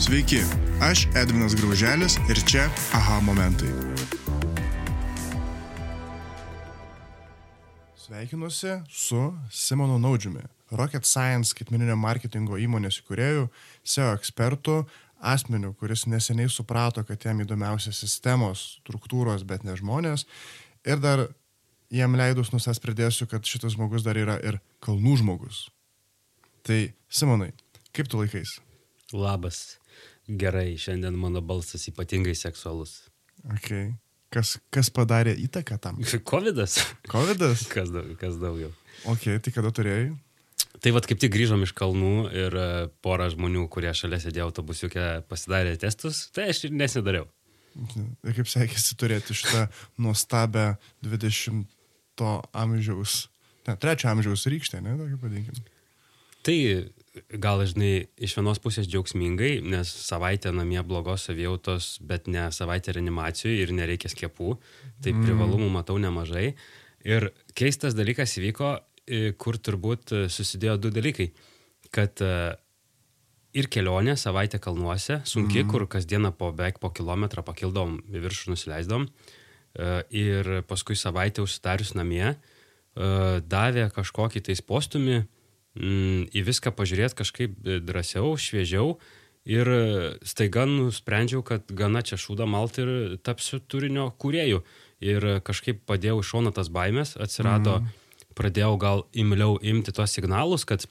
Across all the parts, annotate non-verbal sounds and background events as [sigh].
Sveiki, aš Edvinas Grauželis ir čia aha momentai. Sveikinuosi su Simonu Naudžiumi, Rocket Science skaitmeninio marketingo įmonės įkūrėjų, SEO ekspertų, asmeniu, kuris neseniai suprato, kad jam įdomiausia sistemos, struktūros, bet ne žmonės. Ir dar jam leidus nusas pridėsiu, kad šitas žmogus dar yra ir kalnų žmogus. Tai Simonai, kaip tu laikais? Labas. Gerai, šiandien mano balsas ypatingai seksualus. Okay. Kas, kas padarė įtaką tam? [laughs] Covidas. Covidas? kas, daug, kas daugiau. Ok, tai kada turėjai? Tai vad kaip tik grįžom iš kalnų ir e, pora žmonių, kurie šalia sėdėjo autobusiuke, pasidarė testus, tai aš ir nesidariau. Ir kaip sekėsi turėti šitą nuostabę 20 amžiaus, ne, 3 amžiaus rykštę, ne, tokį padinkim. Tai gal, žinai, iš vienos pusės džiaugsmingai, nes savaitę namie blogos savijautos, bet ne savaitę reanimacijų ir nereikia skiepų, tai mm. privalumų matau nemažai. Ir keistas dalykas įvyko, kur turbūt susidėjo du dalykai. Kad ir kelionė savaitę kalnuose, sunki, mm. kur kasdieną po beveik po kilometrą pakildom į viršų nusileisdom. Ir paskui savaitę užsidarius namie davė kažkokį tais postumį mm, į viską pažiūrėti kažkaip drąsiau, šviežiau. Ir staiga nusprendžiau, kad gana čia šūda malt ir tapsiu turinio kūrėjų. Ir kažkaip padėjau iš šono tas baimės, atsirado mm pradėjau gal imliau imti tos signalus, kad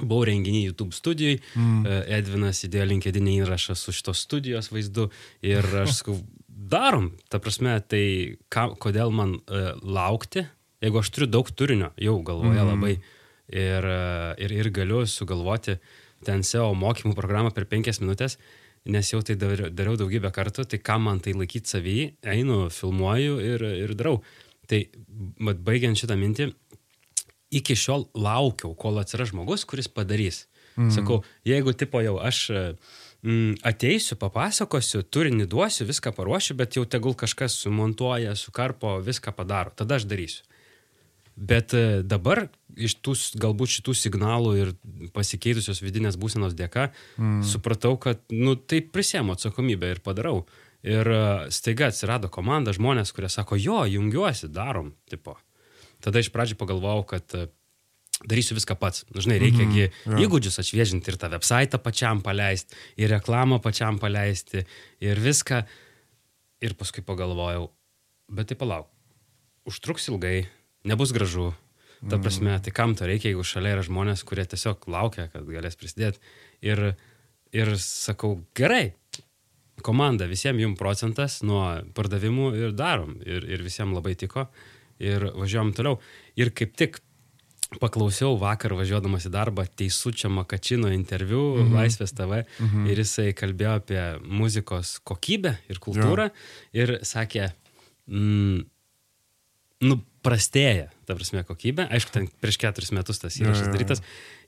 buvau renginį YouTube studijai, mm. Edvinas įdėjo linkedinį įrašą su šitos studijos vaizdu ir aš sakau, darom, ta prasme, tai ką, kodėl man uh, laukti, jeigu aš turiu daug turinio jau galvoje mm. labai ir, ir, ir galiu sugalvoti ten SEO mokymų programą per penkias minutės, nes jau tai dariau, dariau daugybę kartų, tai kam man tai laikyti savį, einu, filmuoju ir, ir darau. Tai, baigiant šitą mintį, iki šiol laukiau, kol atsiras žmogus, kuris padarys. Mm. Sakau, jeigu tipo jau aš mm, ateisiu, papasakosiu, turinį duosiu, viską paruošiu, bet jau tegul kažkas sumontuoja, sukarpo, viską padaro, tada aš darysiu. Bet e, dabar iš tų galbūt šitų signalų ir pasikeitusios vidinės būsenos dėka mm. supratau, kad, nu, tai prisėmu atsakomybę ir padarau. Ir e, staiga atsirado komanda, žmonės, kurie sako, jo, jungiuosi, darom, tipo. Tada iš pradžių pagalvojau, kad e, darysiu viską pats. Žinai, reikia mm -hmm, ja. įgūdžius atšviežinti ir tą website pačiam paleisti, ir reklamą pačiam paleisti, ir viską. Ir paskui pagalvojau, bet tai palauk, užtruks ilgai, nebus gražu. Ta mhm. prasme, tai kam to reikia, jeigu šalia yra žmonės, kurie tiesiog laukia, kad galės prisidėti. Ir, ir sakau, gerai, komanda, visiems jums procentas nuo pardavimų ir darom. Ir, ir visiems labai tiko ir važiuojam toliau. Ir kaip tik paklausiau vakar važiuodamas į darbą Teisučio Makačino interviu -hmm. Laisvės TV -hmm. ir jisai kalbėjo apie muzikos kokybę ir kultūrą jo. ir sakė, mm, nu, prastėja, ta prasme, kokybė. Aišku, ten prieš keturis metus tas įrašas darytas.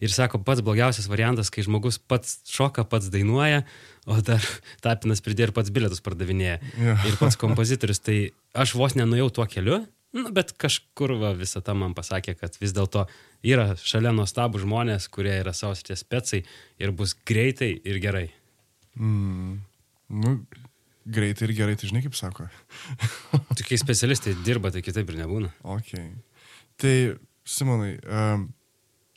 Ir sako, pats blogiausias variantas, kai žmogus pats šoka, pats dainuoja, o dar [laughs] tapinas pridėjo ir pats bilietus pardavinėja. Ja. Ir pats [laughs] kompozitorius. Tai aš vos nenuėjau tuo keliu, Nu, bet kažkur va, visą tą man pasakė, kad vis dėlto yra šalia nuostabų žmonės, kurie yra savo srities specai ir bus greitai ir gerai. Mm. Nu, greitai ir gerai, tai žinai kaip sako. [laughs] Tik kai specialistai dirba, tai kitaip ir nebūna. Ok. Tai, Simonai, um,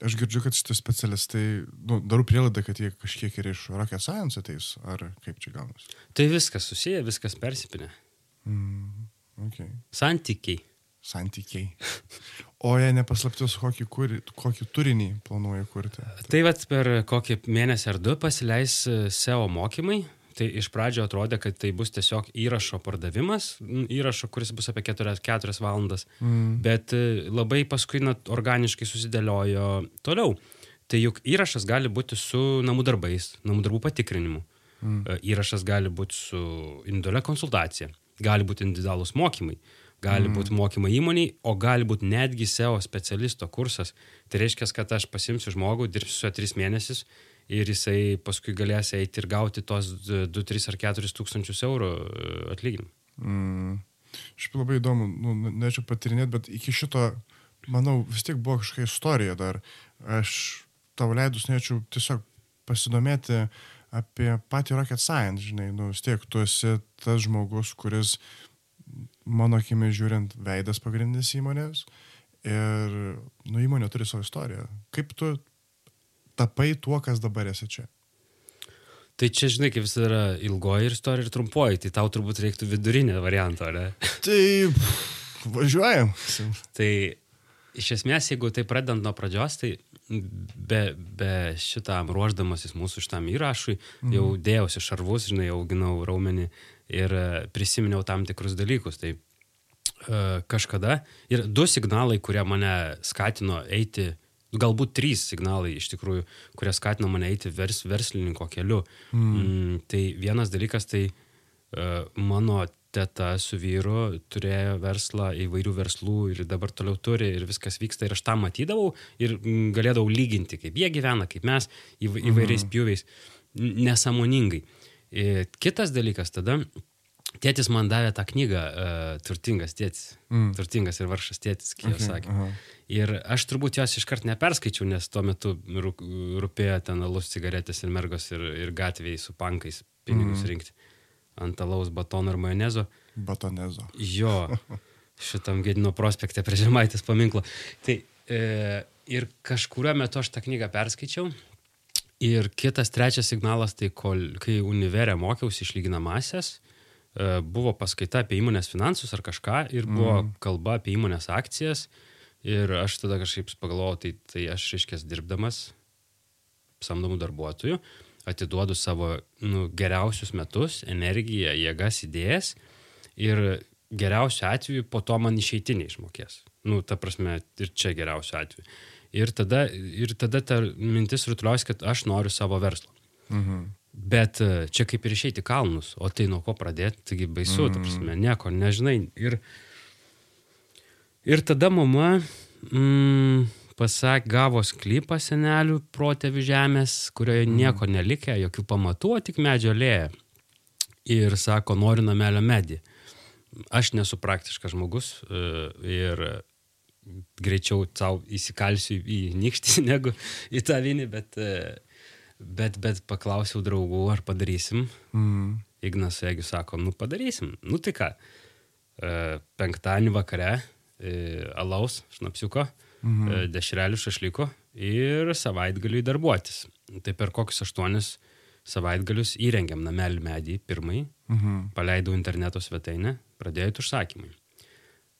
aš girdžiu, kad šitie specialistai, nu, darau prielaidą, kad jie kažkiek ir iš Rocket Science ateis, ar kaip čia gaunasi? Tai viskas susiję, viskas persipinė. Mm, okay. Santykiai santykiai. O jei nepaslaptis, kokį, kur, kokį turinį planuoja kurti? Tai vad per kokį mėnesį ar du pasileis e, SEO mokymai. Tai iš pradžio atrodė, kad tai bus tiesiog įrašo pardavimas, įrašo, kuris bus apie 4, 4 valandas, mm. bet e, labai paskui net organiškai susidėliojo toliau. Tai juk įrašas gali būti su namų darbais, namų darbų patikrinimu. Mm. E, įrašas gali būti su individualia konsultacija, gali būti individualūs mokymai gali mm. būti mokymai įmoniai, o gali būti netgi SEO specialisto kursas. Tai reiškia, kad aš pasimsiu žmogų, dirbsiu su juo 3 mėnesius ir jisai paskui galės eiti ir gauti tos 2, 3 ar 4 tūkstančius eurų e, atlyginimą. Mm. Šiaip labai įdomu, nu, nežinau patirinėti, bet iki šito, manau, vis tiek buvo kažkokia istorija dar. Aš tavo leidus norėčiau tiesiog pasidomėti, apie patį Rocket Science, žinai, nu vis tiek tu esi tas žmogus, kuris, mano akimi žiūrint, veidas pagrindinis įmonės ir, nu, įmonė turi savo istoriją. Kaip tu tapai tuo, kas dabar esi čia? Tai čia, žinai, kaip visada yra ilgoji istorija ir trumpoji, tai tau turbūt reiktų vidurinę variantą, ne? Tai važiuojam. Tai iš esmės, jeigu tai pradedant nuo pradžios, tai be, be šitam ruoždamasis mūsų šitam įrašui, mhm. jau dėjausi šarvus, žinai, auginau raumenį ir e, prisiminiau tam tikrus dalykus. Tai uh, kažkada ir du signalai, kurie mane skatino eiti, galbūt trys signalai iš tikrųjų, kurie skatino mane eiti vers, verslininko keliu. Mhm. Mm, tai vienas dalykas, tai uh, mano teta su vyru turėjo verslą, įvairių verslų ir dabar toliau turi ir viskas vyksta ir aš tą matydavau ir mm, galėdavau lyginti, kaip jie gyvena, kaip mes įvairiais mhm. pjūviais, nesąmoningai. Ir kitas dalykas tada, tėtis man davė tą knygą uh, Turtingas tėtis, mm. Turtingas ir varšas tėtis, kaip okay, sakė. Uh -huh. Ir aš turbūt jos iškart neperskaičiau, nes tuo metu rūpėjo ten alus, cigaretės ir mergos ir, ir gatvėjai su pankais pinigus mm. rinkti ant alaus batono ir majonezo. Batonezo. Jo, [laughs] šitam Gedino prospekte prie Žemaitės paminklo. Tai e, ir kažkurio metu aš tą knygą perskaičiau. Ir kitas trečias signalas, tai kol, kai univerė mokiausi išlyginamasias, buvo paskaita apie įmonės finansus ar kažką ir buvo mm. kalba apie įmonės akcijas. Ir aš tada kažkaip pagalvojau, tai, tai aš, reiškia, dirbdamas samdomų darbuotojų, atiduodu savo nu, geriausius metus, energiją, jėgas, idėjas ir geriausiu atveju po to man išeitinė išmokės. Nu, ta prasme, ir čia geriausiu atveju. Ir tada, ir tada ta mintis rutuliuojas, kad aš noriu savo verslo. Mhm. Bet e, čia kaip ir išeiti kalnus, o tai nuo ko pradėti, taigi baisu, mhm. ta prasme, nieko nežinai. Ir, ir tada mama mm, pasak, gavo sklypą senelių protėvių žemės, kurioje mm. nieko nelikė, jokių pamatų, tik medžio lėja. Ir sako, noriu namelio medį. Aš nesu praktiškas žmogus e, ir greičiau savo įsikalsiu į nikštį [laughs] negu į tą vinį, bet, e, bet, bet paklausiau draugų, ar padarysim. Mm. Ignas Jeigu sako, nu padarysim. Nu tai ką, e, penktadienį vakare alaus, šnapsiuko, mhm. E, dešrelių šašlyko ir savaitgaliui darbuotis. Tai per kokius aštuonis savaitgalius įrengiam namelį medį pirmai, mhm. paleidau interneto svetainę, pradėjo užsakymai.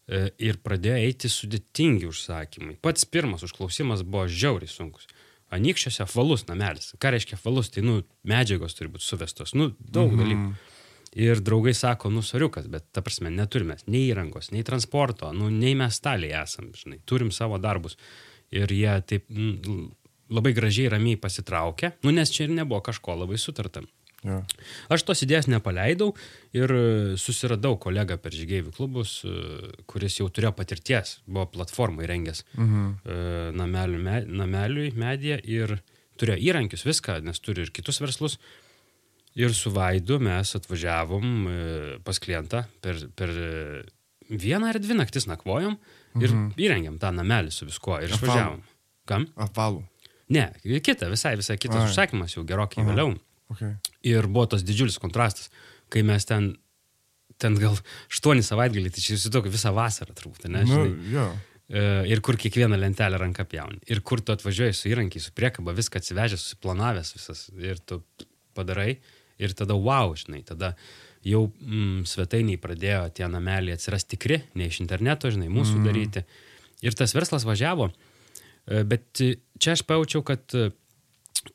E, ir pradėjo eiti sudėtingi užsakymai. Pats pirmas užklausimas buvo žiauriai sunkus. Anikščiuose apvalus namelis. Ką reiškia apvalus? Tai, nu, medžiagos turi būti suvestos. Nu, daug mhm. dalykų. Ir draugai sako, nu, soriukas, bet ta prasme, neturime nei įrangos, nei transporto, nu, nei mes staliai esam, žinai, turim savo darbus. Ir jie taip mm, labai gražiai, ramiai pasitraukė, nu, nes čia ir nebuvo kažko labai sutarta. Ja. Aš tos idėjas nepaleidau ir susiradau kolegą per žygėjų klubus, kuris jau turėjo patirties, buvo platformai rengęs mhm. nameliui, nameliui mediją ir turėjo įrankius, viską, nes turi ir kitus verslus. Ir su Vaidu mes atvažiavom e, pas klientą per, per vieną ar dvi naktis nakvojom ir mhm. įrengėm tą namelį su viskuo ir išvažiavom. Kam? Apvalų. Ne, kita, visai, visai kitas Ai. užsakymas jau gerokai Aha. vėliau. Okay. Ir buvo tas didžiulis kontrastas, kai mes ten, ten gal aštuoni savaitgalį, tai čia įsivaizduoju visą vasarą turbūt, ne? Nu, jo. E, ir kur kiekvieną lentelę ranką pjauni. Ir kur tu atvažiuoji su įrankiai, su priekaba, viską atsivežęs, susiplanavęs visas. Ir tu padarai. Ir tada, wow, žinai, tada jau mm, svetainiai pradėjo tie nameliai atsirasti tikri, ne iš interneto, žinai, mūsų mm. daryti. Ir tas verslas važiavo. E, bet čia aš pajaučiau, kad e,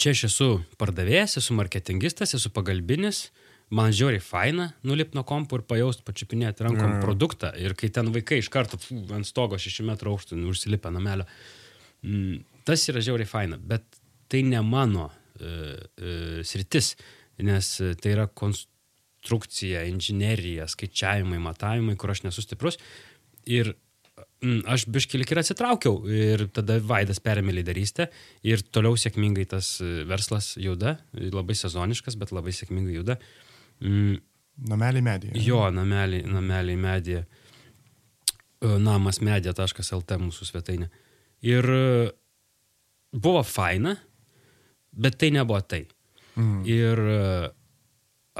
čia aš esu pardavėjas, esu marketingistas, esu pagalbinis, man žiauriai faina nulipti nuo kompų ir pajaust, pačiupinėti rankom mm. produktą. Ir kai ten vaikai iš karto fu, ant stogo 6 metrų aukštų nu, užsilipę namelio, mm, tas yra žiauriai faina, bet tai ne mano e, e, sritis nes e, tai yra konstrukcija, inžinierija, skaičiavimai, matavimai, kur aš nesu stiprus. Ir aš biškilik ir atsitraukiau ir tada Vaidas perėmė lyderystę ir toliau sėkmingai tas e, verslas juda, labai sezoniškas, bet labai sėkmingai juda. Mm. Namelį medį. Jo, namelį, namelį medį. E, namas medė.lt mūsų svetainė. Ir buvo faina, bet tai nebuvo tai. Mhm. Ir e,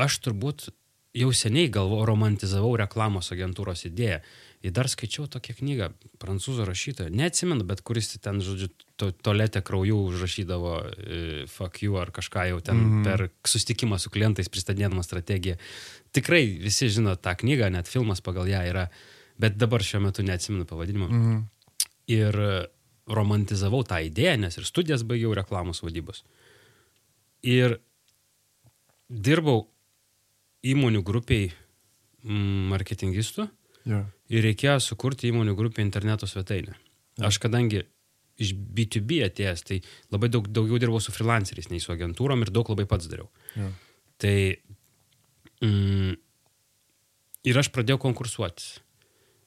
aš turbūt jau seniai galvo, romantizavau reklamos agentūros idėją. Ir dar skaičiau tokią knygą, prancūzų rašytoją, neatsimenu, bet kuris ten, žodžiu, to, tolete krauju užrašydavo e, fuck you ar kažką jau ten mm. per sustikimą su klientais pristatydama strategiją. Tikrai visi žino tą knygą, net filmas pagal ją yra, bet dabar šiuo metu neatsimenu pavadinimo. Mm. Ir romantizavau tą idėją, nes ir studijas baigiau reklamos vadybos. Ir dirbau įmonių grupiai marketingistų yeah. Ir reikėjo sukurti įmonių grupį interneto svetainę. Aš kadangi iš B2B atėjęs, tai labai daug, daugiau dirbau su freelanceriais, nei su agentūrom ir daug labai pats dariau. Yeah. Tai mm, ir aš pradėjau konkursuotis.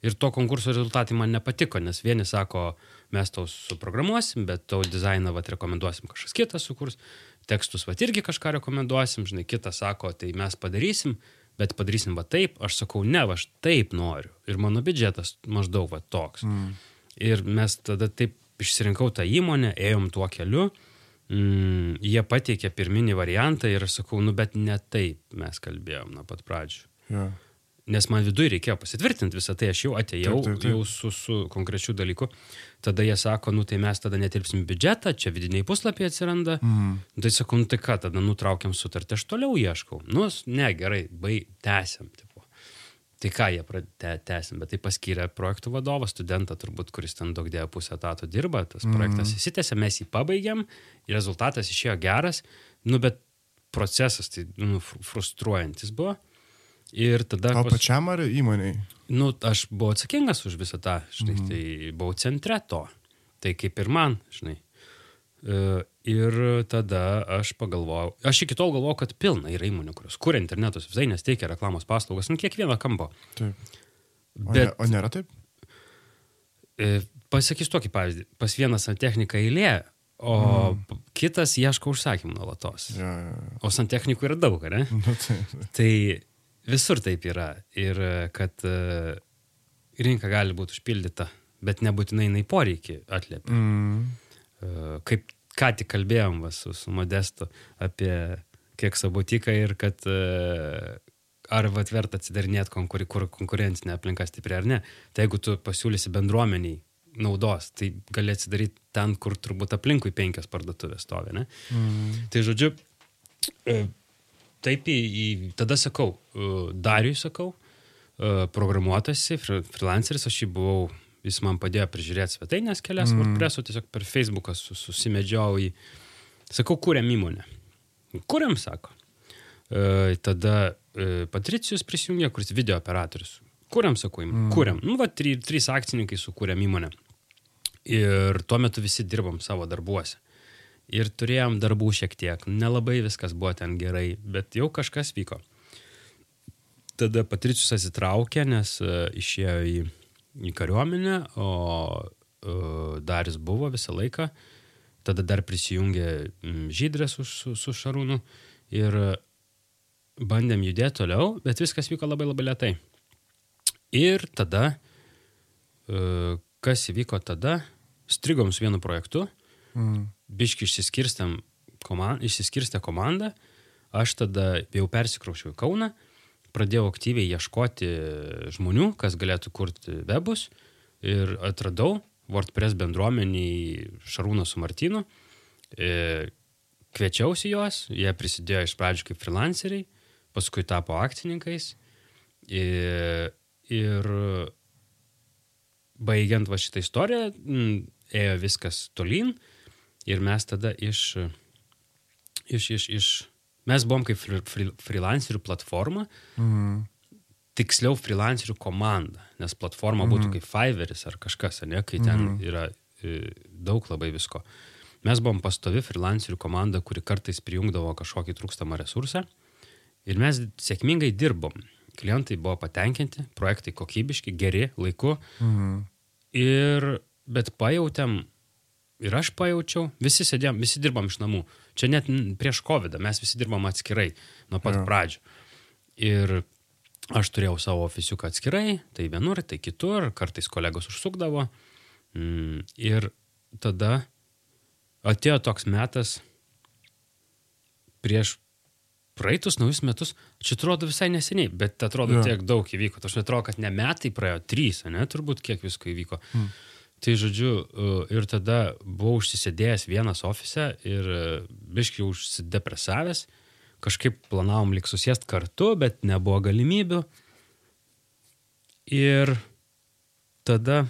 Ir to konkurso rezultatai man nepatiko, nes vieni sako, mes tau suprogramuosim, bet tau dizainą vat rekomenduosim kažkas kitas sukurs tekstus, va irgi kažką rekomenduosim, žinai, kitas sako, tai mes padarysim, bet padarysim va taip, aš sakau, ne, aš taip noriu. Ir mano biudžetas maždaug va toks. Mm. Ir mes tada taip išsirinkau tą įmonę, ėjom tuo keliu, mm, jie pateikė pirminį variantą ir aš sakau, nu bet ne taip mes kalbėjom nuo pat pradžių. Yeah nes man viduje reikėjo pasitvirtinti visą tai, aš jau atėjau taip, taip, taip. jau su, su konkrečiu dalyku. Tada jie sako, nu tai mes tada netilpsim biudžetą, čia vidiniai puslapiai atsiranda. Mm. Tai sakau, nu tai ką, tada nutraukiam sutartį, aš toliau ieškau. Nu, ne, gerai, bai, tęsiam. Tipo. Tai ką jie tęsim, bet tai paskyrė projektų vadovą, studentą turbūt, kuris ten daug dėjo pusę etato dirba, tas mm. projektas įsitęsė, mes jį pabaigėm, rezultatas išėjo geras, nu bet procesas tai nu, frustruojantis buvo. Ir tada... O pas... pačiam ar įmoniai? Nu, aš buvau atsakingas už visą tą, žinai, mm. tai buvau centre to. Tai kaip ir man, žinai. E, ir tada aš pagalvojau, aš iki tol galvojau, kad pilna yra įmonių, kurios kuria interneto svetainės, teikia reklamos paslaugas ant kiekvieno kampo. Taip. O, Bet, ne, o nėra taip? E, pasakysiu tokį pavyzdį. Pas vieną santechniką eilė, o mm. kitas ieško užsakymų nuolatos. Ja, ja, ja. O santechnikų yra daug, ne? [laughs] Nu, tai, tai. Visur taip yra. Ir kad uh, rinka gali būti užpildyta, bet nebūtinai jinai poreikį atliepia. Mm. Uh, kaip ką tik kalbėjom va, su, su Modestu apie kiek sabotiką ir kad ar vat verta atsidarinėti konkur kur konkurencinė aplinka stipri ar ne. Tai jeigu tu pasiūlysi bendruomeniai naudos, tai gali atsidaryti ten, kur turbūt aplinkui penkias parduotuvės stovi. Ne? Mm. Tai žodžiu, taip, į, į, tada sakau, Dariui sakau, programuotasi, freelanceris, aš jį buvau, jis man padėjo prižiūrėti svetainės kelias, mm. WordPress'o tiesiog per Facebooką susimedžiau į, sakau, kuriam įmonę. Kuriam, sako. E, tada e, Patricijus prisijungė, kuris video operatorius. Kuriam, sakau, įmonę. Mm. Kuriam. Nu, va, trys, trys akcininkai sukūrėm įmonę. Ir tuo metu visi dirbom savo darbuose ir turėjom darbų šiek tiek. Nelabai viskas buvo ten gerai, bet jau kažkas vyko. Tada Patricius atsitraukė, nes uh, išėjo į, į kariuomenę, o uh, Daris buvo visą laiką. Tada dar prisijungė Žydrės su, su, su Šarūnu ir bandėm judėti toliau, bet viskas vyko labai labai lietai. Ir tada, uh, kas įvyko tada, strigom su vienu projektu. Mm biški išsiskirstėm, komand, išsiskirstė komanda, aš tada jau persikraušiau į Kauną, pradėjau aktyviai ieškoti žmonių, kas galėtų kurti webus ir atradau WordPress bendruomenį Šarūną su Martinu. E, kviečiausi juos, jie prisidėjo iš pradžių kaip freelanceriai, paskui tapo akcininkais. Ir, ir baigiant va šitą istoriją, ėjo viskas tolyn. Ir mes tada iš, iš, iš, iš mes buvom kaip freelancerių platforma, mhm. tiksliau freelancerių komanda, nes platforma mhm. būtų kaip Fiverris ar kažkas, ne, kai ten mhm. yra e, daug labai visko. Mes buvom pastovi freelancerių komanda, kuri kartais prijungdavo kažkokį trūkstamą resursą ir mes sėkmingai dirbom. Klientai buvo patenkinti, projektai kokybiški, geri, laiku. Mhm. Ir, bet pajutėm, ir aš pajaučiau, visi sėdėjom, visi dirbam iš namų. Čia net prieš COVID mes visi dirbam atskirai nuo pat ja. pradžių. Ir aš turėjau savo ofisiuką atskirai, tai vienur, tai kitur, kartais kolegos užsukdavo. Mm, ir tada atėjo toks metas, prieš praeitus naujus metus, čia atrodo visai neseniai, bet atrodo Jo. tiek daug įvyko. Aš atrodo, kad ne metai praėjo, trys, ne, turbūt kiek visko įvyko. Hmm. Tai žodžiu, uh, ir tada buvau užsisėdėjęs vienas ofise ir uh, biškai užsidepresavęs, kažkaip planavom lik susėst kartu, bet nebuvo galimybių. Ir tada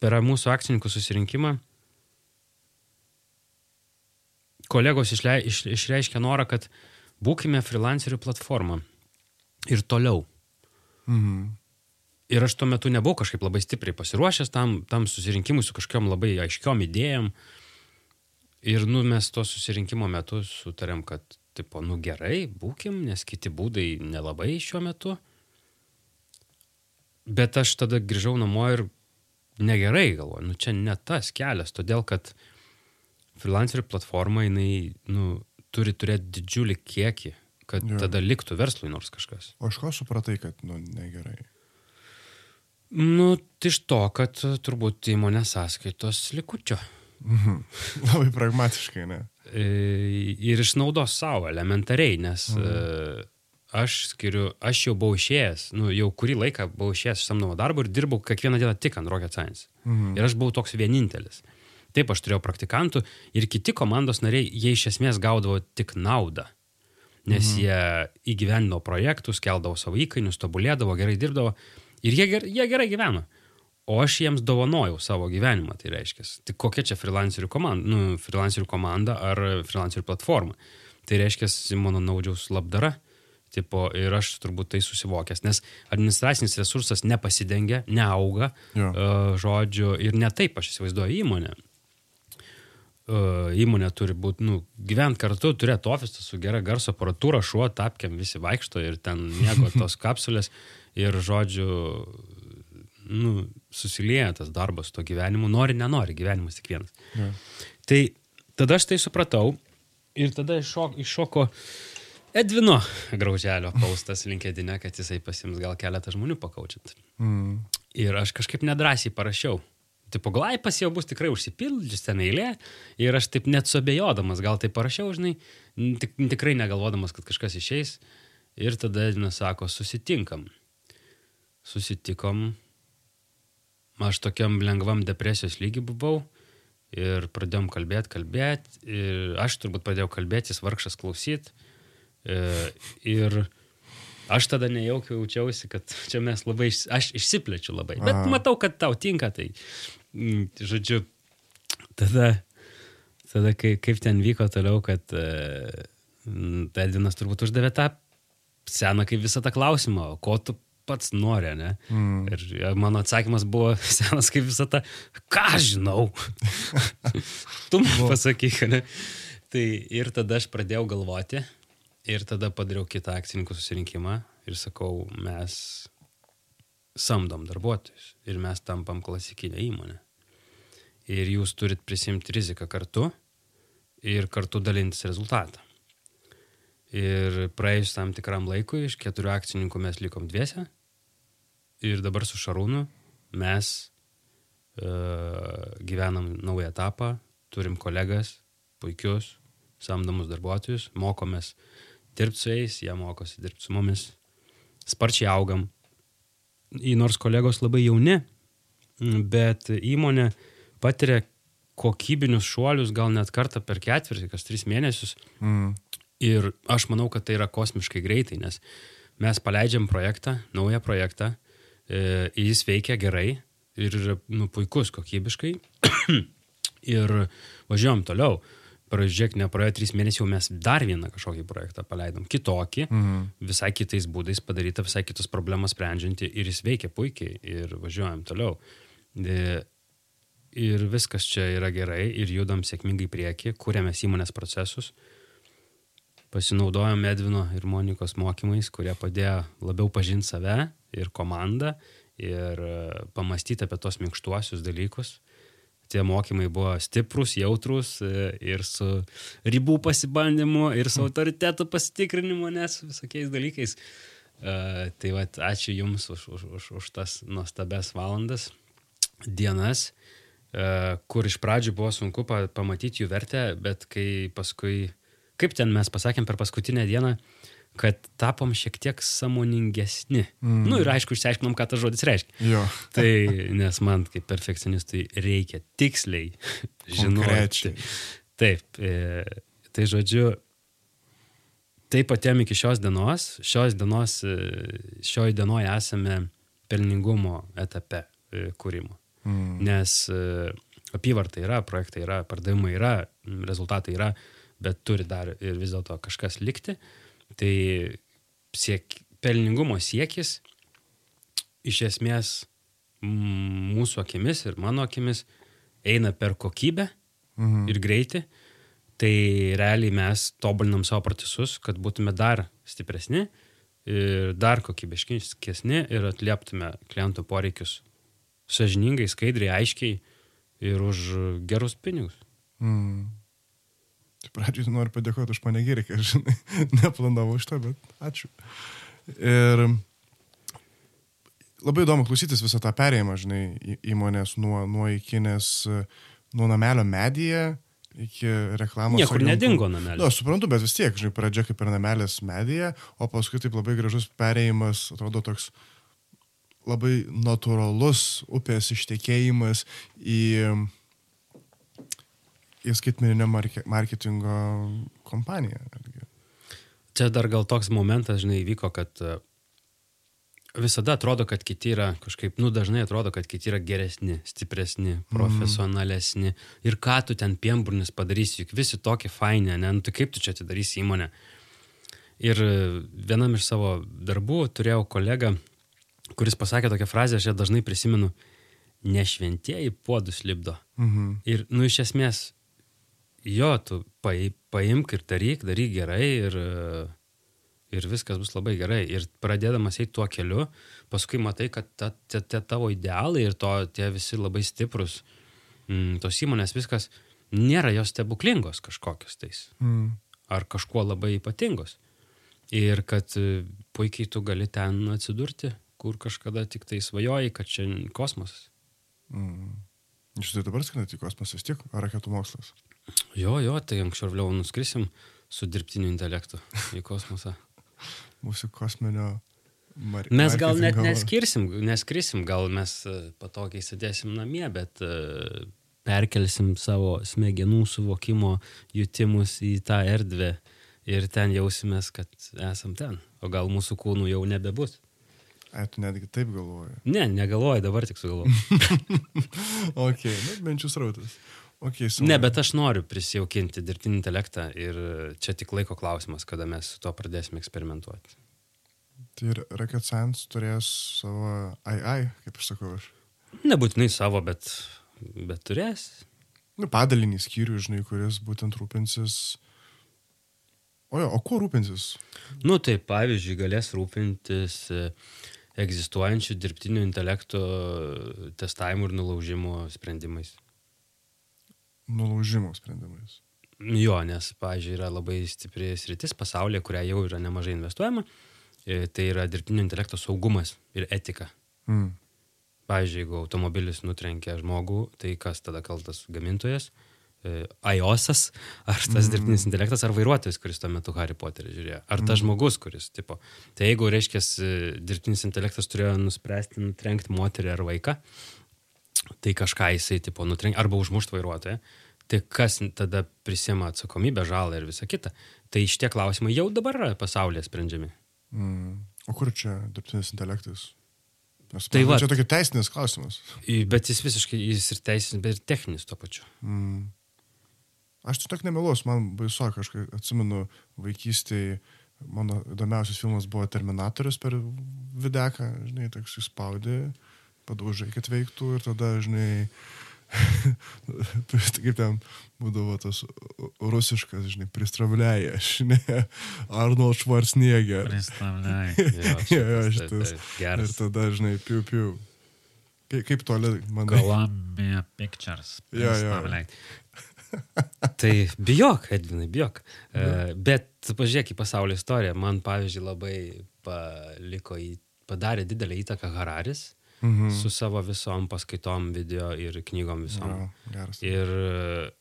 per mūsų akcininkų susirinkimą kolegos išlei, iš, išreiškė norą, kad būkime freelancerių platformą ir toliau. Mhm. Ir aš tuo metu nebuvau kažkaip labai stipriai pasiruošęs tam, tam susirinkimui su kažkokiam labai aiškiom idėjom. Ir nu, mes to susirinkimo metu sutarėm, kad, tipo, nu gerai, būkim, nes kiti būdai nelabai šiuo metu. Bet aš tada grįžau namo ir negerai galvoju, nu čia ne tas kelias, todėl kad freelancerių platforma, jinai, nu, turi turėti didžiulį kiekį, kad jo. tada liktų verslui nors kažkas. O iš ko supratai, kad, nu, negerai? Nu, tai iš to, kad e, turbūt įmonės sąskaitos likučio. Mhm. [laughs] Labai pragmatiškai, ne? E, Ir išnaudos savo elementariai, nes mhm. aš skiriu, aš jau buvau išėjęs, nu, jau kurį laiką buvau išėjęs iš samdomo darbo ir dirbau kiekvieną dieną tik ant Rocket Science. Mhm. Ir aš buvau toks vienintelis. Taip, aš turėjau praktikantų ir kiti komandos nariai, jie iš esmės gaudavo tik naudą. Nes mhm. jie įgyvendino projektus, keldavo savo įkainius, tobulėdavo, gerai dirbdavo ir jie, ger, jie gerai gyveno. O aš jiems dovanojau savo gyvenimą, tai reiškia. Tai kokia čia freelancerių komanda, nu, freelancerių komanda ar freelancerių platforma. Tai reiškia Simono Naudžiaus labdara. Tipo, ir aš turbūt tai susivokęs, nes administracinis resursas nepasidengia, neauga, Jo. uh, žodžiu, ir ne taip aš įsivaizduoju įmonę. Uh, įmonė turi būti, nu, gyvent kartu, turėti ofisą su gera garso aparatūra, šuo, tapkiam, visi vaikšto ir ten miego [laughs] tos kapsulės ir, žodžiu, nu, susilieja tas darbas su to gyvenimu, nori, nenori, gyvenimas tik vienas. Jo. Tai tada aš tai supratau ir tada iššok, iššoko Edvino Grauželio paustas linkedinė, kad jisai pasims gal keletą žmonių pakaučint. Mhm. Ir aš kažkaip nedrasiai parašiau. Tipo, glaipas jau bus tikrai užsipildžius ten eilė. Ir aš taip net suabejodamas, gal tai parašiau, žinai, tik, tikrai negalvodamas, kad kažkas išeis. Ir tada Edvinas sako, susitinkam. Susitikom. Aš tokiam lengvam depresijos lygi buvau. Ir pradėjom kalbėti, kalbėti. Ir aš turbūt pradėjau kalbėti, jis vargšas klausyti. Ir aš tada nejaukiai jaučiausi, kad čia mes labai, iš, aš išsiplečiu labai. Bet Aha. matau, kad tau tinka, tai, mm, žodžiu, tada, tada kai, kaip ten vyko toliau, kad uh, Edvinas turbūt uždavė tą seną kaip visą tą klausimą, ko tu pats nori, ne? Mm. Ir e, mano atsakymas buvo [laughs] senas kaip visą tą, ką žinau. [laughs] tu man pasakyk, ne? Tai ir tada aš pradėjau galvoti ir tada padariau kitą akcininkų susirinkimą ir sakau, mes samdom darbuotojus ir mes tampam klasikinę įmonę. Ir jūs turit prisimti riziką kartu ir kartu dalintis rezultatą. Ir praėjus tam tikram laikui, iš keturių akcininkų mes likom dviese. Ir dabar su Šarūnu mes uh, gyvenam naują etapą, turim kolegas, puikius, samdomus darbuotojus, mokomės dirbti su jais, jie mokosi dirbti su mumis, sparčiai augam. Į nors kolegos labai jauni, bet įmonė patiria kokybinius šuolius gal net kartą per ketvirtį, kas tris mėnesius. Mm. Ir aš manau, kad tai yra kosmiškai greitai, nes mes paleidžiam projektą, naują projektą, e, jis veikia gerai ir yra nu, puikus kokybiškai. [clears throat] ir važiuojam toliau. Pražiūrėk, nepraėjo trys mėnesiai, jau mes dar vieną kažkokį projektą paleidom. Kitokį, Mhm. visai kitais būdais padaryta, visai kitus problemas sprendžianti ir jis veikia puikiai ir važiuojam toliau. E, Ir viskas čia yra gerai ir judam sėkmingai į priekį, kūrėmės įmonės procesus, pasinaudojom Edvino ir Monikos mokymais, kurie padėjo labiau pažinti save ir komandą ir e, pamastyti apie tos minkštuosius dalykus. Tie mokymai buvo stiprus, jautrus e, ir su ribų pasibandymu, ir su autoritetų pasitikrinimu, nes visokiais dalykais. Uh, tai va, ačiū Jums už, už, už, už tas nuostabes valandas, dienas, kur iš pradžių buvo sunku pa, pamatyti jų vertę, bet kai paskui kaip ten mes pasakėm per paskutinę dieną, kad tapom šiek tiek samoningesni. Mm. Nu ir aišku, išsiaiškinom, ką tas žodis reiškia. Jo. [laughs] Tai nes man kaip perfekcionistui reikia tiksliai žinoti. Taip, e, tai žodžiu, taip atėm iki šios dienos, šios dienos, e, šioj dienoje esame pelningumo etape e, kūrimo. Mm. Nes e, apyvarta yra, projektai yra, pardavimai yra, rezultatai yra, bet turi dar ir vis dėlto kažkas likti. Tai siek, pelningumo siekis iš esmės mūsų akimis ir mano akimis eina per kokybę mhm. ir greitį. Tai realiai mes tobulinam savo procesus, kad būtume dar stipresni ir dar kokybiškesni ir atlieptume klientų poreikius sažiningai, skaidriai, aiškiai ir už gerus pinigus. Mm. Pradžiui noriu padėkoti už panegirį, kad, žinai, [laughs] neplanavau šitą, bet ačiū. Ir labai įdomu klausytis visą tą perėjimą, žinai, įmonės nuo, nuo iki, nes nuo namelio medyje iki reklamos. Niekur agentų. nedingo namelis. Na, nu, suprantu, bet vis tiek, žinai, pradžia kaip ir namelis medija, o paskui taip labai gražus perėjimas, atrodo toks labai natūralus upės ištekėjimas į į skaitmeninio marketingo kompaniją. Čia dar gal toks momentas, žinai, įvyko, kad e, visada atrodo, kad kiti yra kažkaip, nu dažnai atrodo, kad kiti yra geresni, stipresni, mhm. profesionalesni. Mm. Ir ką tu ten piemburnis padarysi, juk visi tokie faini, ne, nu tai kaip tu čia atidarysi įmonę. Ir e, vienam iš savo darbų turėjau kolegą, kuris pasakė tokią frazę, aš ją dažnai prisimenu, nešventieji puodus lipdo. Mhm. Ir, nu, iš esmės, jo, tu paimk ir daryk, daryk gerai ir, ir viskas bus labai gerai. Ir pradėdamas eiti tuo keliu, paskui matai, kad ta, ta, ta tavo idealai ir to, tie visi labai stiprus, mm, tos įmonės viskas nėra jos stebuklingos kažkokios tais. Mm. Ar kažkuo labai ypatingos. Ir kad e, puikiai tu gali ten atsidurti, kur kažkada tik tai svajoji, kad čia kosmosas. Mm. Iš tai dabar skrendate į kosmosą vis tiek, raketų mokslas? Jo, jo, tai anksčiau ar vėliau nuskrisim su dirbtiniu intelektu į kosmosą. [laughs] Mūsų kosminio. Mar mes gal net neskirsim, neskrisim, gal mes e, patogiai sėdėsim namie, bet uh, perkelsim savo smegenų suvokimo jutimus į tą erdvę ir ten jausimės, kad esam ten. O gal mūsų kūnų jau nebebus. Ai, tu netgi taip galvoji. Ne, negalvoju, dabar tik sugalvoju. [laughs] ok, nu, minčių srautas. Okay, so... Ne, bet aš noriu prisijaukinti dirbtinį intelektą ir čia tik laiko klausimas, kada mes su to pradėsime eksperimentuoti. Tai ir Rocket Science turės savo AI, kaip aš sakau aš. Nebūtinai savo, bet, bet turės. Nu, padalinį skyrių, žinai, kuris būtent rūpinsis. O jo, o kuo rūpinsis? Nu, tai pavyzdžiui, galės rūpintis e, egzistuojančių dirbtinio intelekto testavimų ir nulaužimų sprendimais nulaužimo sprendimais. Jo, nes, pavyzdžiui, yra labai stipri sritis pasaulyje, kurią jau yra nemažai investuojama. E, tai yra dirbtinio intelekto saugumas ir etika. Mm. Pavyzdžiui, jeigu automobilis nutrenkia žmogų, tai kas tada kaltas gamintojas? E, iOSas, ar tas mm. dirbtinis intelektas, ar vairuotojas, kuris tuo metu Harry Potterį žiūrėjo, ar tas mm. žmogus, kuris, tipo, tai jeigu, reiškia, dirbtinis intelektas turėjo nuspręsti nutrenkti moterį ar vaiką, tai kažką jisai, tipo, nutrenk, arba užmušt vairuotoją, tai kas tada prisima atsakomybę, žalą ir visą kitą. Tai šitie klausimai jau dabar yra pasaulyje sprendžiami. Mm. O kur čia dirbtinis intelektas? Nes, tai va, čia tokia teisinis klausimas. Bet jis visiškai, jis ir teisinis, bet ir techninis to pačiu. Mm. Aš čia tik nemeluos, man baisu, kažkaip atsimenu vaikystėje, mano įdomiausias filmas buvo Terminatorius per videką, žinai, toks įspaudė. Uh, padaužai, kad veiktų ir tada, žinai, [laughs] kaip ten būdavo tas rusiškas, žinai, pristravliaja, žinai, [laughs] Arnold Schwarzenegger. Pristravliaja. [laughs] jo, jo, šitas. Ir tada, žinai, piu, piu. Kaip, kaip toli, manau. Columbia Pictures. Jo, jo. tai bijok, Edvinai, bijok. Uh, bet pažiūrėk į pasaulio istoriją. Man, pavyzdžiui, labai paliko į, padarė didelį įtaką Hararis mhm. su savo visom paskaitom, video ir knygom visom. Ja, geras. ir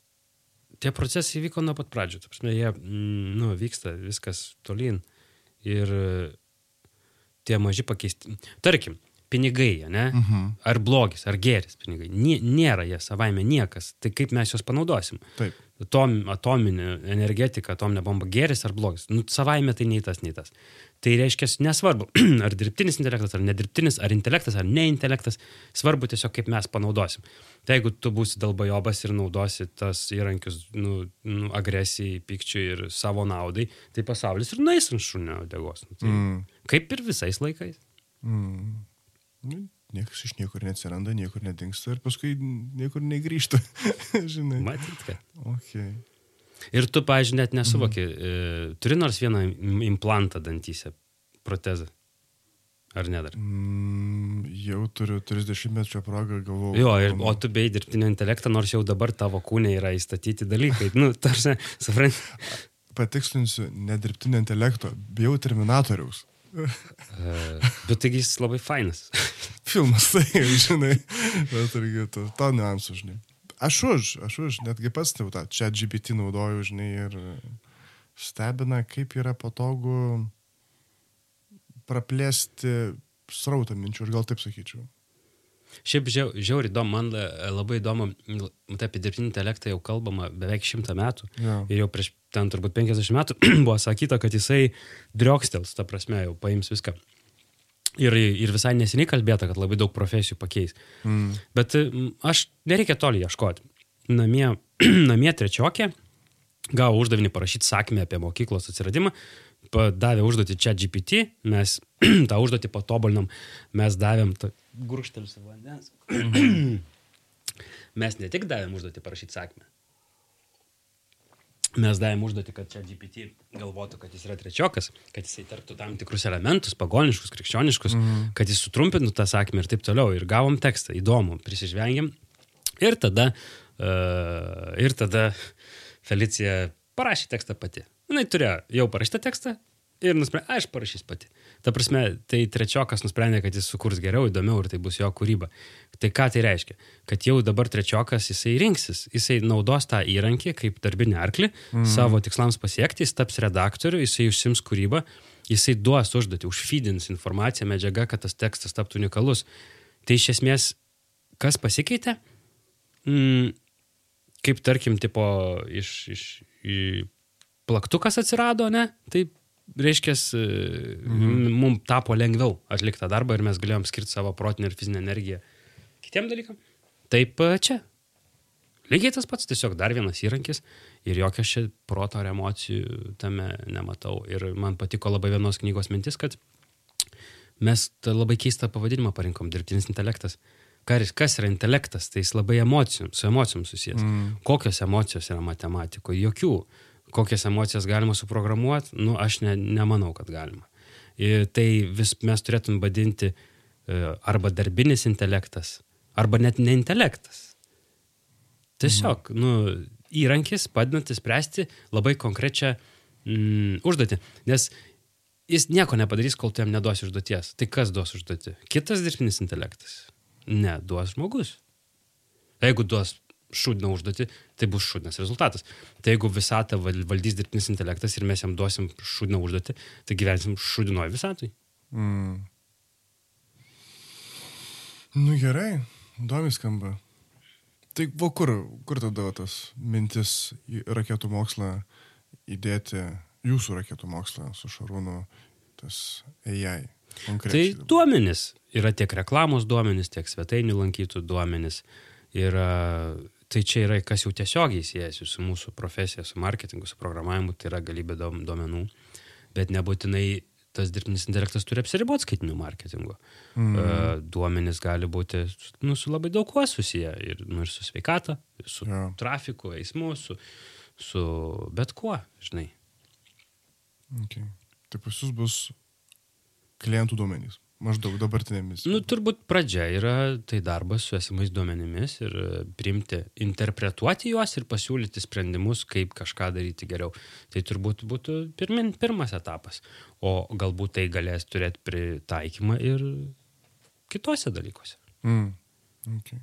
tie procesai vyko nuo pat pradžių. Prasme, jie, mm, nu, vyksta viskas tolyn. Ir e, tie maži pakeisti. Tarkim, pinigai, ne? -huh. Ar blogis, ar geris pinigai. Nė, nėra jie savaime niekas. Tai kaip mes juos panaudosim? Taip. Atom, atominė energetika, atominė bomba geris ar blogis. Nu, savaime tai nei tas, nei tas. Tai reiškia, nesvarbu, [clears throat] ar dirbtinis intelektas, ar nedirbtinis, ar intelektas, ar neintelektas, svarbu tiesiog kaip mes panaudosim. Tai jeigu tu būsi dalbajobas ir naudosi tas įrankius nu, nu, agresijai, pykčiui ir savo naudai, tai pasaulis ir nueis ant šunio degos. Nu, tai mm. Kaip ir visais laikais. Mm. Nu, niekas iš niekur neatsiranda, niekur nedingsta ir paskui niekur negrįžta. [laughs] Žinai. Matyt, kad. Okay. Ir tu, pažiūrėjau, net nesuvoki, mm. e, turi nors vieną implantą dantyse, protezą. Ar ne dar? Mm, jau turiu 30 metrų progą, galvoju. Jo, ir, o tu bei dirbtinio intelektą, nors jau dabar tavo kūne yra įstatyti dalykai. Nu, tarsi, supranti. Patikslinsiu, ne dirbtinio intelekto, bijau terminatoriaus. Uh, bet taigi jis labai fainas. [laughs] Filmas, tai, žinai, bet irgi to, to niuansų, žinai. Aš už, aš už, netgi pats tau tą čia GPT naudoju, žinai, ir stebina, kaip yra patogu praplėsti srautą minčių, aš gal taip sakyčiau. Šiaip žiau, žiauri įdomu, man labai įdomu, tai apie dirbtinį intelektą jau kalbama beveik šimtą metų. Ja. Ir jau prieš ten turbūt 50 metų [clears throat] buvo sakyta, kad jisai driokstels, ta prasme, jau paims viską. Ir, ir visai neseniai kalbėta, kad labai daug profesijų pakeis. Mm. Bet aš nereikia toli ieškoti. Namie, [clears throat] namie trečiokė gavo uždavinį parašyti sakmę apie mokyklos atsiradimą, davė užduotį čia GPT, mes [clears throat] tą užduotį patobulinom, mes davėm, grūštelis vandens, [clears throat] mes ne tik davėm užduotį parašyti sakmę, mes davėm užduotį, kad čia GPT galvotų, kad jis yra trečiokas, kad jisai tarptų tam tikrus elementus, pagoniškus, krikščioniškus, mm kad jis sutrumpintų tą sakmę ir taip toliau. Ir gavom tekstą, įdomu, prisižvengiam. Ir tada, uh, ir tada Felicija parašė tekstą pati. Jis turėjo jau parašytą tekstą ir nusprendė, aš parašys pati. Ta prasme, tai trečiokas nusprendė, kad jis sukurs geriau, įdomiau ir tai bus jo kūryba. Tai ką tai reiškia? Kad jau dabar trečiokas jisai rinksis, jisai naudos tą įrankį kaip darbinį arklį mm. savo tikslams pasiekti, jis taps redaktoriu, jisai užsims kūrybą, jisai duos užduotį, užfydins informaciją, medžiagą, kad tas tekstas taptų unikalus. Tai iš esmės, kas pasikeitė? Mm, kaip tarkim, tipo, iš, iš, iš plaktukas atsirado, ne? Taip reiškia, mhm. mums tapo lengviau atlikti tą darbą ir mes galėjom skirti savo protinę ir fizinę energiją kitiem dalykam. Taip e, čia. Lygiai tas pats, tiesiog dar vienas įrankis ir jokio čia proto ar emocijų tame nematau. Ir man patiko labai vienos knygos mintis, kad mes labai keistą pavadinimą parinkom - dirbtinis intelektas. Kas yra intelektas? Tai jis labai emocijom, su emocijom susijęs. Mm. Kokios emocijos yra matematikoje? Jokių kokias emocijas galima suprogramuoti, nu, aš ne, nemanau, kad galima. Ir tai vis mes turėtum vadinti e, arba darbinis intelektas, arba net ne intelektas. Tiesiog, mhm. nu, įrankis padedantis spręsti labai konkrečią mm, užduotį. Nes jis nieko nepadarys, kol tu jam neduosi užduoties. Tai kas duos užduotį? Kitas dirbtinis intelektas? Ne, duos žmogus. Jeigu duos šūdiną užduotį, tai bus šūdinas rezultatas. Tai jeigu visatą valdys dirbtinis intelektas ir mes jam duosim šūdiną užduotį, tai gyvensim šūdinoje visatui. Mm. Nu gerai, įdomi skamba. Tai va kur, kur tada tas mintis į raketų mokslą įdėti, jūsų raketų mokslą su Šarūnu, tas AI? Konkrečiai. Tai duomenis. Yra tiek reklamos duomenis, tiek svetainių lankytų duomenis. Yra tai čia yra, kas jau tiesiogiai siejasi su mūsų profesija, su marketingu, su programavimu, tai yra galybė duomenų, bet nebūtinai tas dirbtinis intelektas turi apsiriboti skaitiniu marketingu. Mm. Uh, duomenys gali būti nu, su labai daug kuo susiję ir, nu, ir su sveikata, ir su yeah. trafiku, eismu, su, su bet kuo, žinai. Okay. Tai pas jūs bus klientų duomenys. Maždaug dabartinėmis. Nu, turbūt pradžia yra tai darbas su esamais duomenimis ir e, priimti, interpretuoti juos ir pasiūlyti sprendimus, kaip kažką daryti geriau. Tai turbūt būtų pirmin, pirmas etapas. O galbūt tai galės turėti pritaikymą ir kitose dalykuose. Mm. Okay.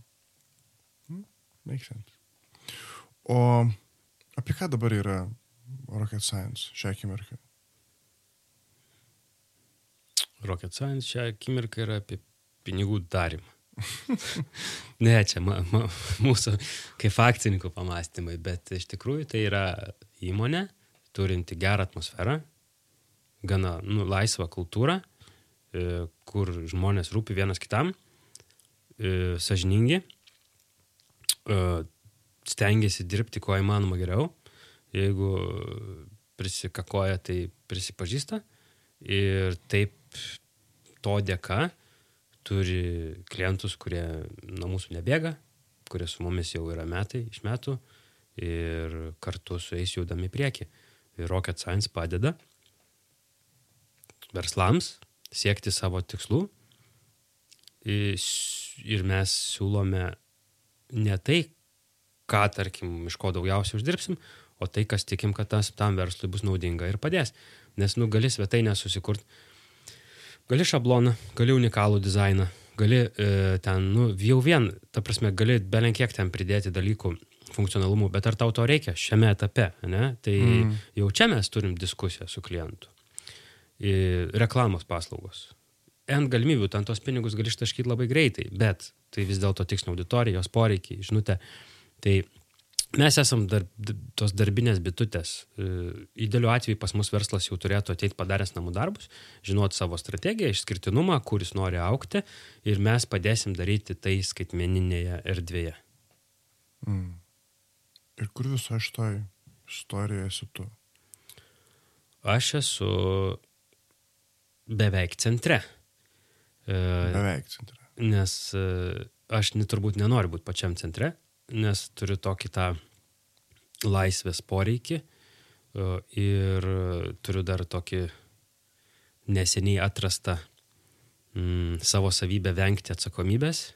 Mm. Make sense. O Apie ką dabar yra Rocket Science šią akimirką? Rocket Science šią akimirką yra apie pinigų darimą. [laughs] ne, čia ma, ma, mūsų kaip akcininkų pamastymai, bet iš tikrųjų tai yra įmonė, turinti gerą atmosferą, gana nu, laisvą kultūrą, e, kur žmonės rūpi vienas kitam, e, sažiningi, e, stengiasi dirbti kuo įmanoma geriau, jeigu prisikakoja, tai prisipažįsta ir taip to dėka turi klientus, kurie nuo mūsų nebėga, kurie su mumis jau yra metai iš metų ir kartu su jais judami prieki. Ir Rocket Science padeda verslams siekti savo tikslų ir mes siūlome ne tai, ką, tarkim, iš ko daugiausiai uždirbsim, o tai, kas tikim, kad tas tam verslui bus naudinga ir padės. Nes, nu, gali svetainę susikurti gali šabloną, gali unikalų dizainą, gali e, ten, nu, jau vien, ta prasme, gali belenkiek ten pridėti dalykų funkcionalumų, bet ar tau to reikia šiame etape, ne? Tai mm. jau čia mes turim diskusiją su klientu. I, reklamos paslaugos. N galimybių, ten tos pinigus gali ištaškyti labai greitai, bet tai vis dėlto tikslinio auditorijos poreikiai, žinutė. Tai Mes esam dar, tos darbinės bitutės. E, idealiu atveju pas mus verslas jau turėtų ateiti padaręs namų darbus, žinoti savo strategiją, išskirtinumą, kuris nori aukti ir mes padėsim daryti tai skaitmeninėje erdvėje. Mm. Ir kur viso šitoj istorijoje esi tu? Aš esu beveik centre. E, beveik centre. Nes e, aš turbūt nenoriu būti pačiam centre, nes turiu tokį tą laisvės poreikį e, ir turiu dar tokį neseniai atrastą mm, savo savybę vengti atsakomybės.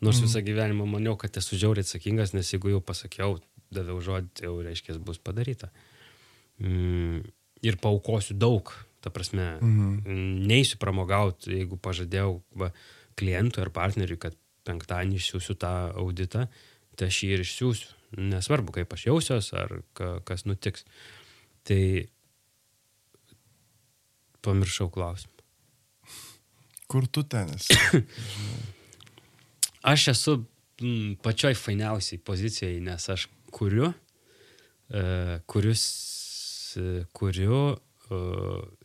Nors mm. visą gyvenimą maniau, kad esu žiauriai atsakingas, nes jeigu jau pasakiau, daviau žodį, tai jau reiškia, bus padaryta. Mm, ir paukosiu daug, ta prasme, mm. neįsiu pramogauti, jeigu pažadėjau va, klientui ar partneriui, kad penktadienį išsiųsiu tą auditą, tai aš jį ir išsiųsiu. Nesvarbu, kaip aš jausiuos ar ka, kas nutiks. Tai pamiršau klausimą. Kur tu ten esi? [coughs] aš esu m, pačioj fainiausiai pozicijai, nes aš kuriu, e, kurius, e, kuriu, e,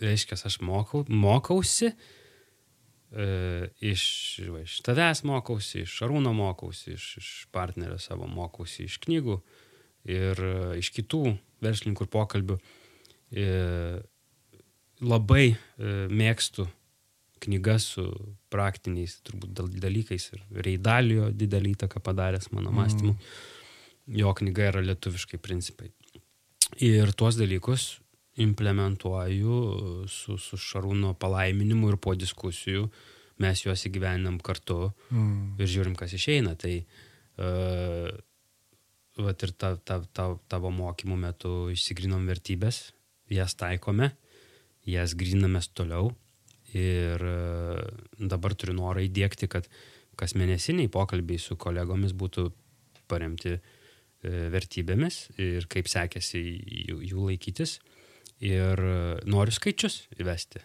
reiškia, aš mokau, mokausi, e, iš, va, iš tavęs mokausi, iš Šarūno mokausi, iš, iš partnerio savo mokausi, iš knygų ir e, iš kitų verslininkų ir pokalbių. Labai e, mėgstu knygas su praktiniais turbūt dalykais ir Reidalio didelį įtaką padaręs mano mhm. mąstymu. Mm. Jo knyga yra lietuviškai principai. Ir tuos dalykus implementuoju su, su Šarūno palaiminimu ir po diskusijų mes juos įgyveninam kartu mm. ir žiūrim, kas išeina. Tai uh, vat ir ta, ta, ta, tavo mokymų metu išsigrinom vertybės, jas taikome, jas grinamės toliau ir uh, dabar turiu norą įdėkti, kad kas mėnesiniai pokalbiai su kolegomis būtų paremti uh, vertybėmis ir kaip sekėsi jų, jų laikytis. Uh, ir e, noriu skaičius įvesti.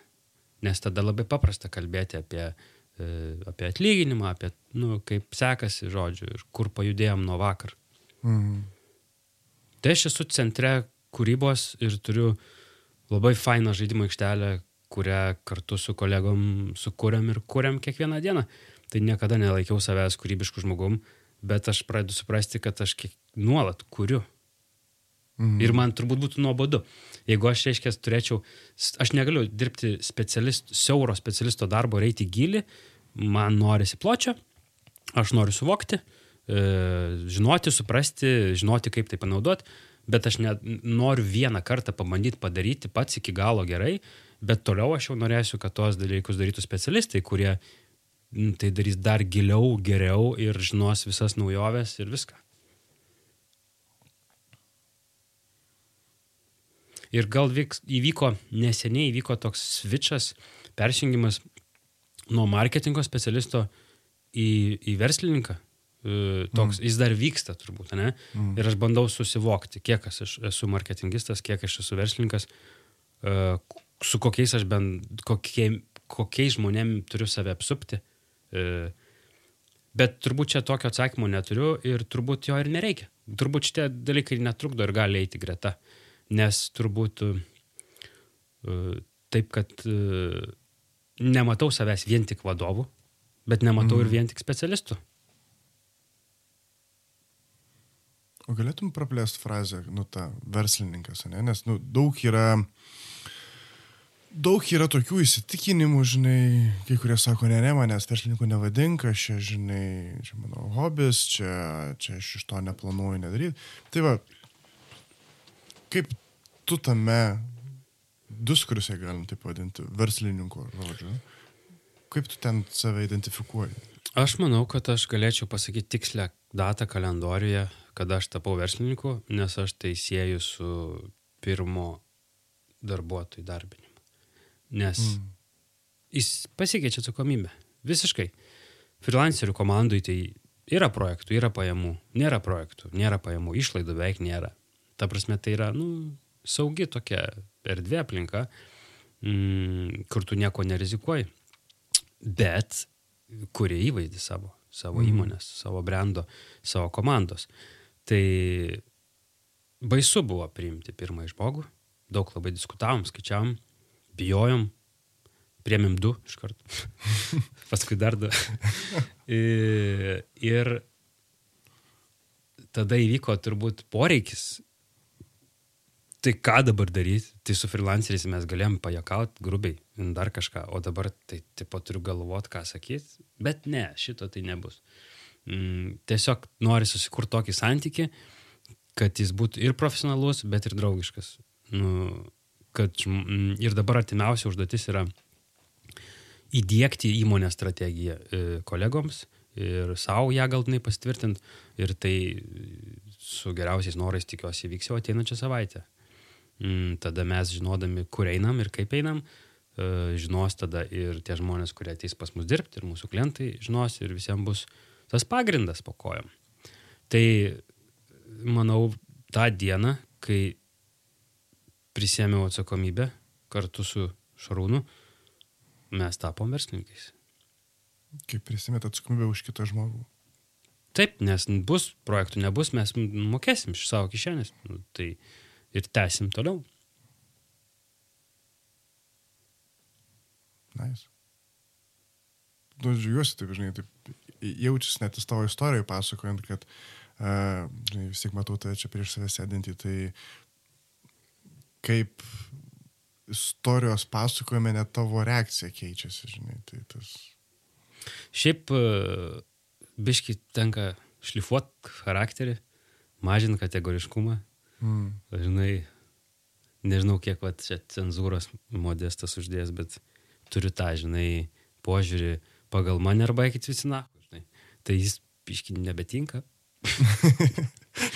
Nes tada labai paprasta kalbėti apie, e, apie atlyginimą, apie, nu, kaip sekasi, žodžiu, ir kur pajudėjom nuo vakar. Mhm. Tai aš esu centre kūrybos ir turiu labai fainą žaidimo aikštelę, kurią kartu su kolegom sukūrėm ir kūrėm kiekvieną dieną. Tai niekada nelaikiau savęs kūrybiškų žmogum, bet aš pradedu suprasti, kad aš kiek nuolat kuriu. Mhm. Ir man turbūt būtų nuobodu. Jeigu aš, reiškia, turėčiau, aš negaliu dirbti specialist, siauro specialisto darbo, reiti gilį, man norisi pločio, aš noriu suvokti, e, žinoti, suprasti, žinoti, kaip tai panaudoti, bet aš net noriu vieną kartą pabandyti padaryti pats iki galo gerai, bet toliau aš jau norėsiu, kad tuos dalykus darytų specialistai, kurie tai darys dar giliau, geriau ir žinos visas naujoves ir viską. Ir gal vyks, įvyko, neseniai įvyko toks switchas, persijungimas nuo marketingo specialisto į, į verslininką. e, toks, mm. jis dar vyksta turbūt, ne? Mm. Ir aš bandau susivokti, kiek aš esu marketingistas, kiek aš esu verslininkas, e, su kokiais aš bent, kokie, kokiais žmonėm turiu save apsupti. E, bet turbūt čia tokio atsakymo neturiu ir turbūt jo ir nereikia. Turbūt šitie dalykai netrukdo ir gali eiti greta. Nes turbūt taip, kad nematau savęs vien tik vadovų, bet nematau mm. ir vien tik specialistų. O galėtum praplėsti frazę, nu, tą verslininkas, ne? nes, nu, daug yra, daug yra tokių įsitikinimų, žinai, kai kurie sako, ne, ne, manęs verslininku nevadink, aš čia, žinai, čia mano hobis, čia, čia aš iš to neplanuoju nedaryti. Tai va, kaip tu tame diskurse, galim taip vadinti, verslininko žodžiu, kaip tu ten save identifikuoji? Aš manau, kad aš galėčiau pasakyti tikslę datą kalendoriuje, kada aš tapau verslininku, nes aš tai sieju su pirmo darbuotojų darbinimu. Nes mm. jis pasikeičia atsakomybę. Visiškai. Freelancerių komandai tai yra projektų, yra pajamų, nėra projektų, nėra pajamų, išlaidų beveik nėra. Ta prasme, tai yra, nu, saugi tokia erdvė aplinka, mm, kur tu nieko nerizikuoji, bet kurie įvaizdį savo, savo mm. įmonės, savo brendo, savo komandos. Tai baisu buvo priimti pirmąjį žmogų, daug labai diskutavom, skaičiavom, bijojom, priemėm du iš karto, [laughs] paskui dar du. ir tada įvyko turbūt poreikis. Tai ką dabar daryti? Tai su freelanceriais mes galėjom pajakauti grubiai, dar kažką, o dabar tai tipo turiu galvoti, ką sakyti, bet ne, šito tai nebus mm, tiesiog nori susikurti tokį santyki, kad jis būtų ir profesionalus, bet ir draugiškas. Nu, kad, mm, ir dabar artimiausia užduotis yra įdėkti įmonės strategiją e, kolegoms ir savo ją galtinai pasitvirtinti ir tai su geriausiais norais tikiuosi vyks jau ateinančią savaitę. Mm, tada mes žinodami, kur einam ir kaip einam, e, žinos tada ir tie žmonės, kurie ateis pas mus dirbti, ir mūsų klientai žinos ir visiems bus tas pagrindas po kojom. Tai manau, tą dieną, kai prisėmiau atsakomybę kartu su Šarūnu, mes tapom verslininkais. Kaip prisimėt atsakomybę už kitą žmogų? Taip, nes bus projektų, nebus, mes mokėsim iš savo kišenės. Nu, tai ir tęsim toliau. Nice. Nu, žiūriuosi, taip, žinai, taip jaučiasi net tavo istorijoje pasakojant, kad uh, vis tiek matau tave čia prieš save sėdintį, tai kaip istorijos pasakojime net tavo reakcija keičiasi, žinai, tai tas. Šiaip biški tenka šlifuoti charakterį, mažinti kategoriškumą. Mm. Žinai, nežinau, kiek va, čia cenzūros modestas uždės, bet turiu tą, žinai, požiūrį pagal mane arba eikit visi na tai jis piški nebetinka.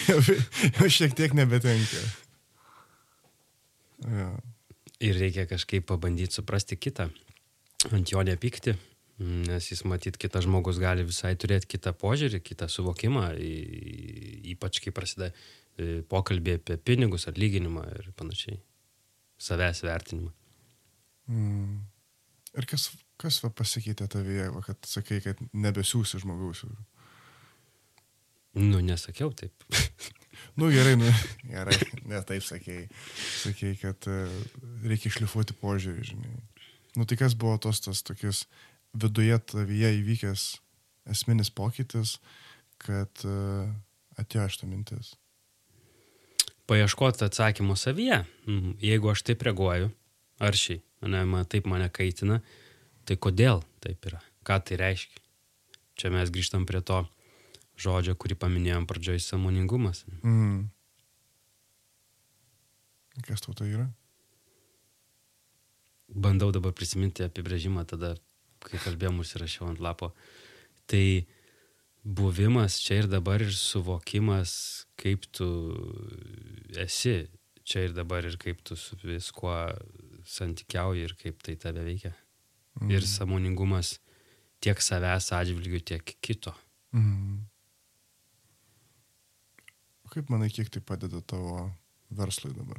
jau, [laughs] jau šiek tiek nebetinka. Ja. Ir reikia kažkaip pabandyti suprasti kitą, ant jo nepykti, nes jis matyt, kitas žmogus gali visai turėti kitą požiūrį, kitą suvokimą, ypač kai prasideda e, pokalbė apie pinigus, atlyginimą ir panašiai, savęs vertinimą. Mm. Ir kas Kas va pasikeitė tavyje, va, kad sakai, kad nebesiūsi žmogaus? Nu, nesakiau taip. [laughs] nu, gerai, nu, [laughs] gerai, ne taip sakei. Sakei, kad uh, reikia išlifuoti požiūrį, žinai. Nu, tai kas buvo tos tas tokius viduje tavyje įvykęs esminis pokytis, kad uh, atėjo šitą mintis? Paieškoti atsakymų savyje. Mhm. Jeigu aš taip reaguoju, aršiai, ne, man taip mane kaitina, Tai kodėl taip yra? Ką tai reiškia? Čia mes grįžtam prie to žodžio, kurį paminėjom pradžioj - samoningumas. Mm. Kas tau tai yra? Bandau dabar prisiminti apibrėžimą tada, kai kalbėjom, užsirašiau ant lapo. Tai buvimas čia ir dabar ir suvokimas, kaip tu esi čia ir dabar ir kaip tu su viskuo santykiauji ir kaip tai tave veikia. Mm. Ir samoningumas tiek savęs atžvilgių, tiek kito. Mm. kaip manai, kiek tai padeda tavo verslui dabar?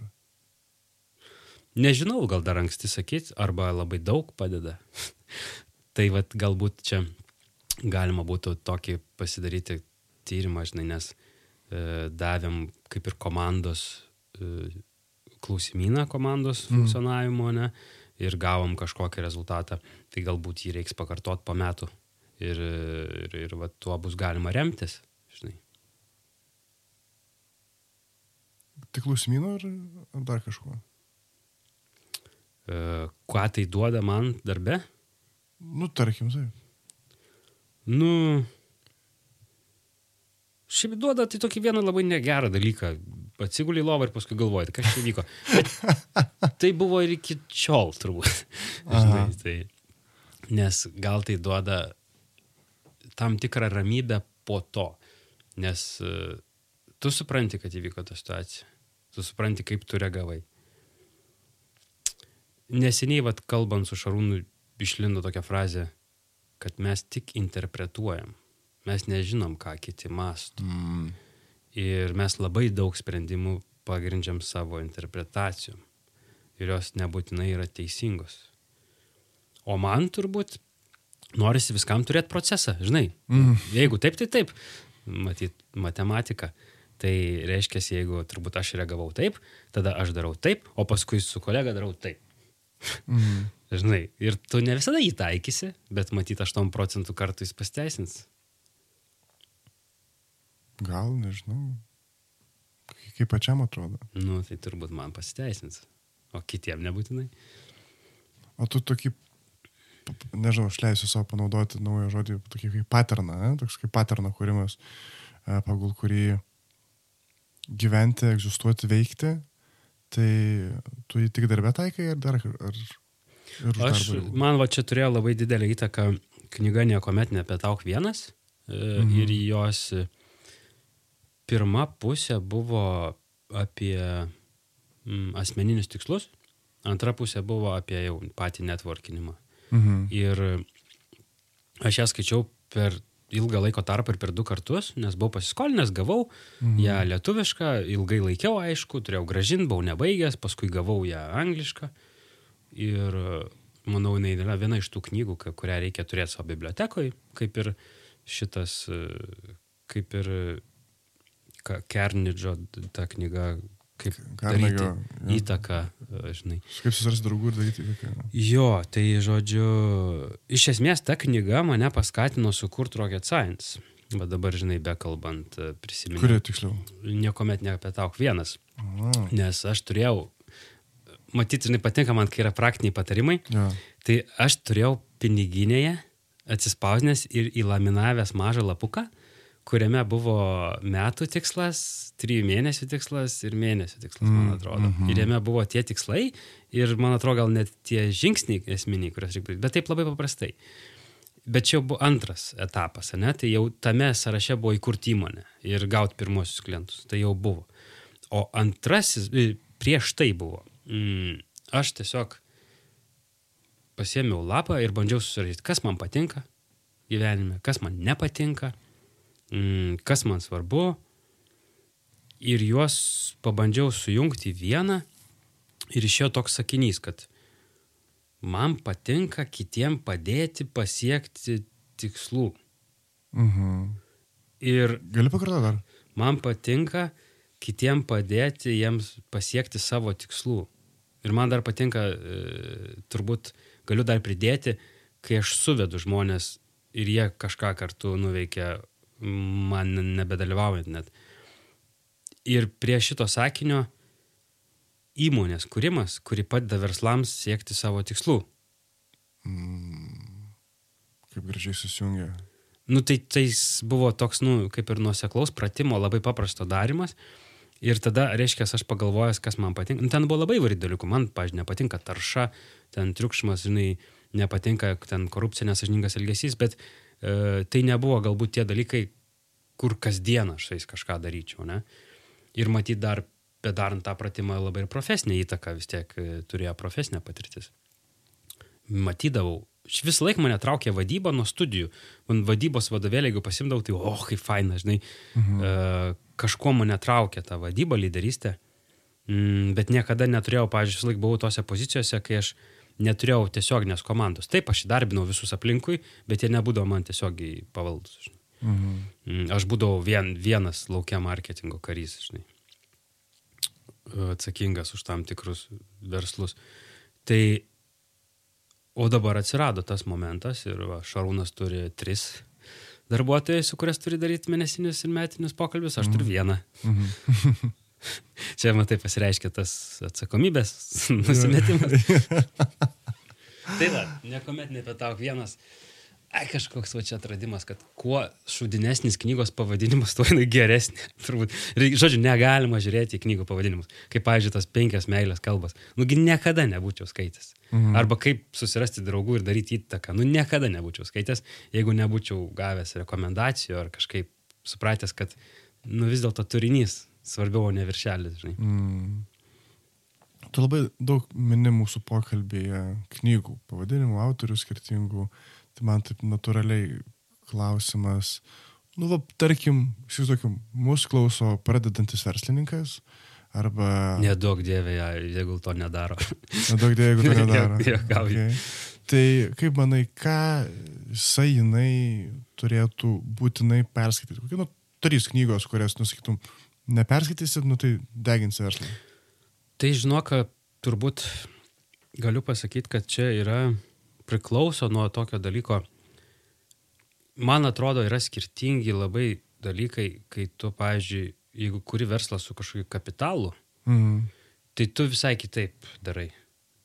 Nežinau, gal dar anksti sakyti, arba labai daug padeda. [laughs] tai vad galbūt čia galima būtų tokį pasidaryti tyrimą, žinai, nes e, davėm kaip ir komandos e, klausimyną komandos mm. funkcionavimo, ne, ir gavom kažkokį rezultatą, tai galbūt jį reiks pakartot po metų ir, ir, ir va, tuo bus galima remtis, žinai. Tik klausimyno ar, ar dar kažko? E, ką tai duoda man darbe? Nu, tarkim, taip. Nu, šiaip duoda tai tokį vieną labai negerą dalyką. Atsigulį į lovą ir paskui galvoji, kas čia vyko. Bet [laughs] tai buvo ir iki šiol turbūt. Žinai, tai, nes gal tai duoda tam tikrą ramybę po to. Nes uh, tu supranti, kad įvyko ta situacija. Tu supranti, kaip tu reagavai neseniai, vat, kalbant su Šarūnu, išlindo tokia frazė, kad mes tik interpretuojam. Mes nežinom, ką kiti mastų. Mm. Ir mes labai daug sprendimų pagrindžiam savo interpretacijom. Ir jos nebūtinai yra teisingos. O man turbūt norisi viskam turėti procesą, žinai. Mm. Jeigu taip, tai taip. Matyt, matematika. Tai reiškia, jeigu turbūt aš reagavau taip, tada aš darau taip, o paskui su kolega darau taip. Mhm. Žinai, ir tu ne visada jį taikysi, bet matyt, 8 procentų kartų jis pasteisins. Gal, nežinau. Kaip pačiam atrodo. Nu, tai turbūt man pasiteisins. O kitiem nebūtinai. O tu tokį, nežinau, aš leisiu savo panaudoti naują žodį, tokį kaip paterną, ne? toks kaip paterno kūrimas, e, pagal kurį gyventi, egzistuoti, veikti Tai tu jį tik darbę taikai ar dar... Ar, ar Aš, man va čia turėjo labai didelį įtaką knyga Niekuomet nepietauk vienas e, mhm. ir jos pirma pusė buvo apie mm, asmeninius tikslus, antra pusė buvo apie jau patį networkinimą. Mhm. Ir aš ją skaičiau per ilgą laiko tarpą ir per du kartus, nes buvau pasiskolinęs, gavau mhm. ją lietuvišką, ilgai laikiau, aišku, turėjau gražinti, buvau nebaigęs, paskui gavau ją anglišką. Ir manau, jinai yra viena iš tų knygų, kurią reikia turėti savo bibliotekoje, kaip ir šitas, kaip ir Kernidžo ta knyga kaip daryti jo, jo. įtaką, e, žinai. Kaip susirasti draugų ir daryti įtaką. Jo, tai žodžiu, iš esmės ta knyga mane paskatino sukurti Rocket Science. Bet dabar, žinai, bekalbant, e, prisimenu. Kurie tiksliau? Niekuomet neapetauk vienas. A. Nes aš turėjau, matyti, žinai, patinka man, kai yra praktiniai patarimai. Ja. Tai aš turėjau piniginėje atsispausnęs ir įlaminavęs mažą lapuką. Kuriame buvo metų tikslas, trijų mėnesių tikslas ir mėnesių tikslas, man mm, atrodo. Mm -hmm. Ir jame buvo tie tikslai ir, man atrodo, gal net tie žingsniai esminiai, kuriuos reikia daryti, bet taip labai paprastai. Bet čia buvo antras etapas, ne? tai jau tame sąraše buvo įkurti įmonę ir gauti pirmosius klientus, tai jau buvo. O antrasis, e, prieš tai buvo, mm, aš tiesiog pasėmiau lapą ir bandžiau susirašyti, kas man patinka gyvenime, kas man nepatinka mm, kas man svarbu, ir juos pabandžiau sujungti į vieną ir išėjo toks sakinys, kad man patinka kitiem padėti pasiekti tikslų. Mhm. Ir... Gali pakartoti dar? Man patinka kitiem padėti jiems pasiekti savo tikslų. Ir man dar patinka, e, turbūt galiu dar pridėti, kai aš suvedu žmonės ir jie kažką kartu nuveikia man nebedalyvaujant net. Ir prie šito sakinio įmonės kūrimas, kuri padeda verslams siekti savo tikslų. Mm, kaip gražiai susijungia. Nu, tai tai buvo toks, nu, kaip ir nuoseklaus pratimo, labai paprasto darimas. Ir tada, reiškia, aš pagalvojęs, kas man patinka. Nu, ten buvo labai įvairių dalykų. Man, pažiūrėjau, nepatinka tarša, ten triukšmas, žinai, nepatinka ten korupcija, nesažiningas elgesys, bet e, tai nebuvo galbūt tie dalykai, kur kasdieną aš jais kažką daryčiau. Ne? Ir matyt, dar bedarant tą pratimą labai ir profesinė įtaka vis tiek e, turėjo profesinė patirtis. Matydavau visą laiką mane traukė vadyba nuo studijų. Man vadybos vadovėlį, jeigu pasimdavau, tai, oh, kaip faina, žinai, mhm. uh, kažkuo mane traukė ta vadyba, lyderystė. Mm, bet niekada neturėjau, pavyzdžiui, vis laik buvau tose pozicijose, kai aš neturėjau tiesioginės komandos. Taip, aš įdarbinau visus aplinkui, bet jie nebūdavo man tiesiogiai pavaldus. Mhm. Mm, aš būdavau vien, vienas laukia marketingo karys, žinai, atsakingas už tam tikrus verslus. Tai O dabar atsirado tas momentas ir va, Šarūnas turi tris darbuotojai, su kurias turi daryti mėnesinius ir metinius pokalbius, aš turiu mhm. vieną. Mhm. [laughs] Čia, matai, pasireiškia tas atsakomybės [laughs] nusimetimas. tai va, niekuomet nepetauk vienas ai, kažkoks va čia atradimas, kad kuo šudinesnis knygos pavadinimas, [laughs] tuo jinai geresnė. Turbūt. Ir, žodžiu, negalima žiūrėti į knygų pavadinimus. Kaip, pavyzdžiui, tas penkias meilės kalbas. Nugi niekada nebūčiau skaitęs. Mhm. Arba kaip susirasti draugų ir daryti įtaką. Nu, niekada nebūčiau skaitęs, jeigu nebūčiau gavęs rekomendacijų ar kažkaip supratęs, kad, nu, vis dėlto turinys svarbiau, o ne viršelis, žinai. Mm. Tu labai daug mini mūsų pokalbėje knygų, pavadinimų, autorių skirtingų. Tai man taip natūraliai klausimas, nu, va, tarkim, įsivaizduokim, mūsų klauso pradedantis verslininkas, arba... Nedaug dievė, jeigu to nedaro. Nedaug dievė, jeigu to [laughs] nedaro. okay. Tai kaip manai, ką jisai jinai turėtų būtinai perskaityti? Kokie, nu, trys knygos, kurias, nusakytum, neperskaitysit, nu tai deginsi verslą. Tai žinok, turbūt galiu pasakyti, kad čia yra priklauso nuo tokio dalyko. Man atrodo, yra skirtingi labai dalykai, kai tu, pavyzdžiui, jeigu kuri verslą su kažkokiu kapitalu, mhm. tai tu visai kitaip darai.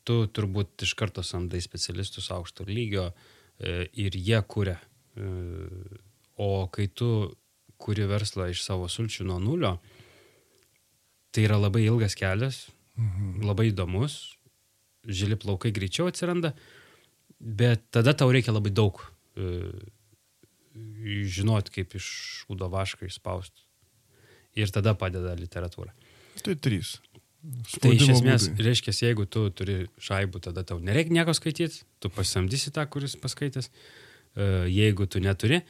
Tu turbūt iš karto samdai specialistus aukšto lygio e, ir jie kuria. E, o kai tu kuri verslą iš savo sulčių nuo nulio, tai yra labai ilgas kelias, mhm. labai įdomus, žili plaukai greičiau atsiranda, Bet tada tau reikia labai daug e, žinot, kaip iš šūdo vašką išspausti. Ir tada padeda literatūra. Tai trys. Spaudimo tai iš esmės, būdai. reiškia, jeigu tu turi šaibų, tada tau nereikia nieko skaityti, tu pasamdysi tą, kuris paskaitęs. E, jeigu tu neturi,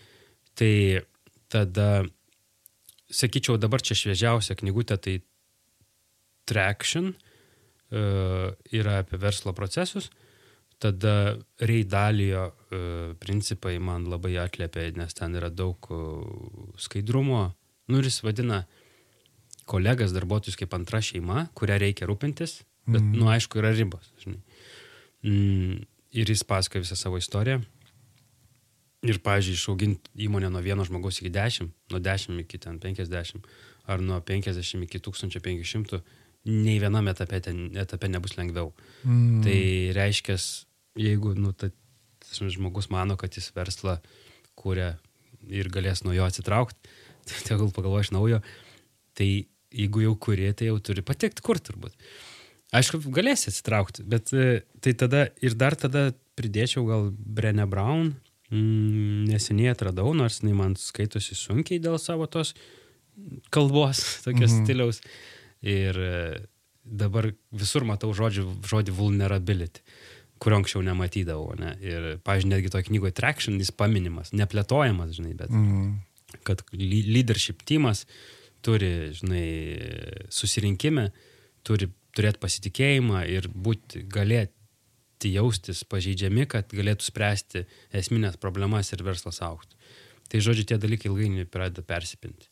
tai tada, sakyčiau, dabar čia šviežiausia knygutė, tai Traction e, yra apie verslo procesus. Tada reidalijo e, principai man labai atliepia, nes ten yra daug e, skaidrumo. Nu ir jis vadina kolegas, darbuotojus kaip antra šeima, kurią reikia rūpintis, bet, mm. nu, aišku, yra ribos. Žinai. Mm, ir jis pasakoja visą savo istoriją. Ir, pavyzdžiui, išauginti įmonę nuo vieno žmogaus iki dešimt, nuo dešimt iki ten penkiasdešimt, ar nuo penkiasdešimt iki tūkstančio penkišimtų, nei vienam etape, ten, etape nebus lengviau. Mm. Tai reiškia, jeigu nu, ta, žmogus mano, kad jis verslą kūrė ir galės nuo jo atsitraukti, [laughs] tai tegul pagalvoja iš naujo, tai jeigu jau kūrė, tai jau turi patekti kur turbūt. Aišku, galėsi atsitraukti, bet e, tai tada ir dar tada pridėčiau gal Brenę Brown, mm, neseniai atradau, nors jinai man skaitosi sunkiai dėl savo tos kalbos, [laughs] tokios mhm. stiliaus. Ir e, dabar visur matau žodžių, žodį vulnerability kurio anksčiau nematydavau. Ne? Ir, pažiūrėjau, netgi toje knygoje Traction jis paminimas, neplėtojamas, žinai, bet mm. kad leadership teamas turi, žinai, susirinkime, turi turėti pasitikėjimą ir būti, galėti jaustis pažeidžiami, kad galėtų spręsti esminės problemas ir verslas auktų. Tai žodžiu, tie dalykai ilgainiui pradeda persipinti.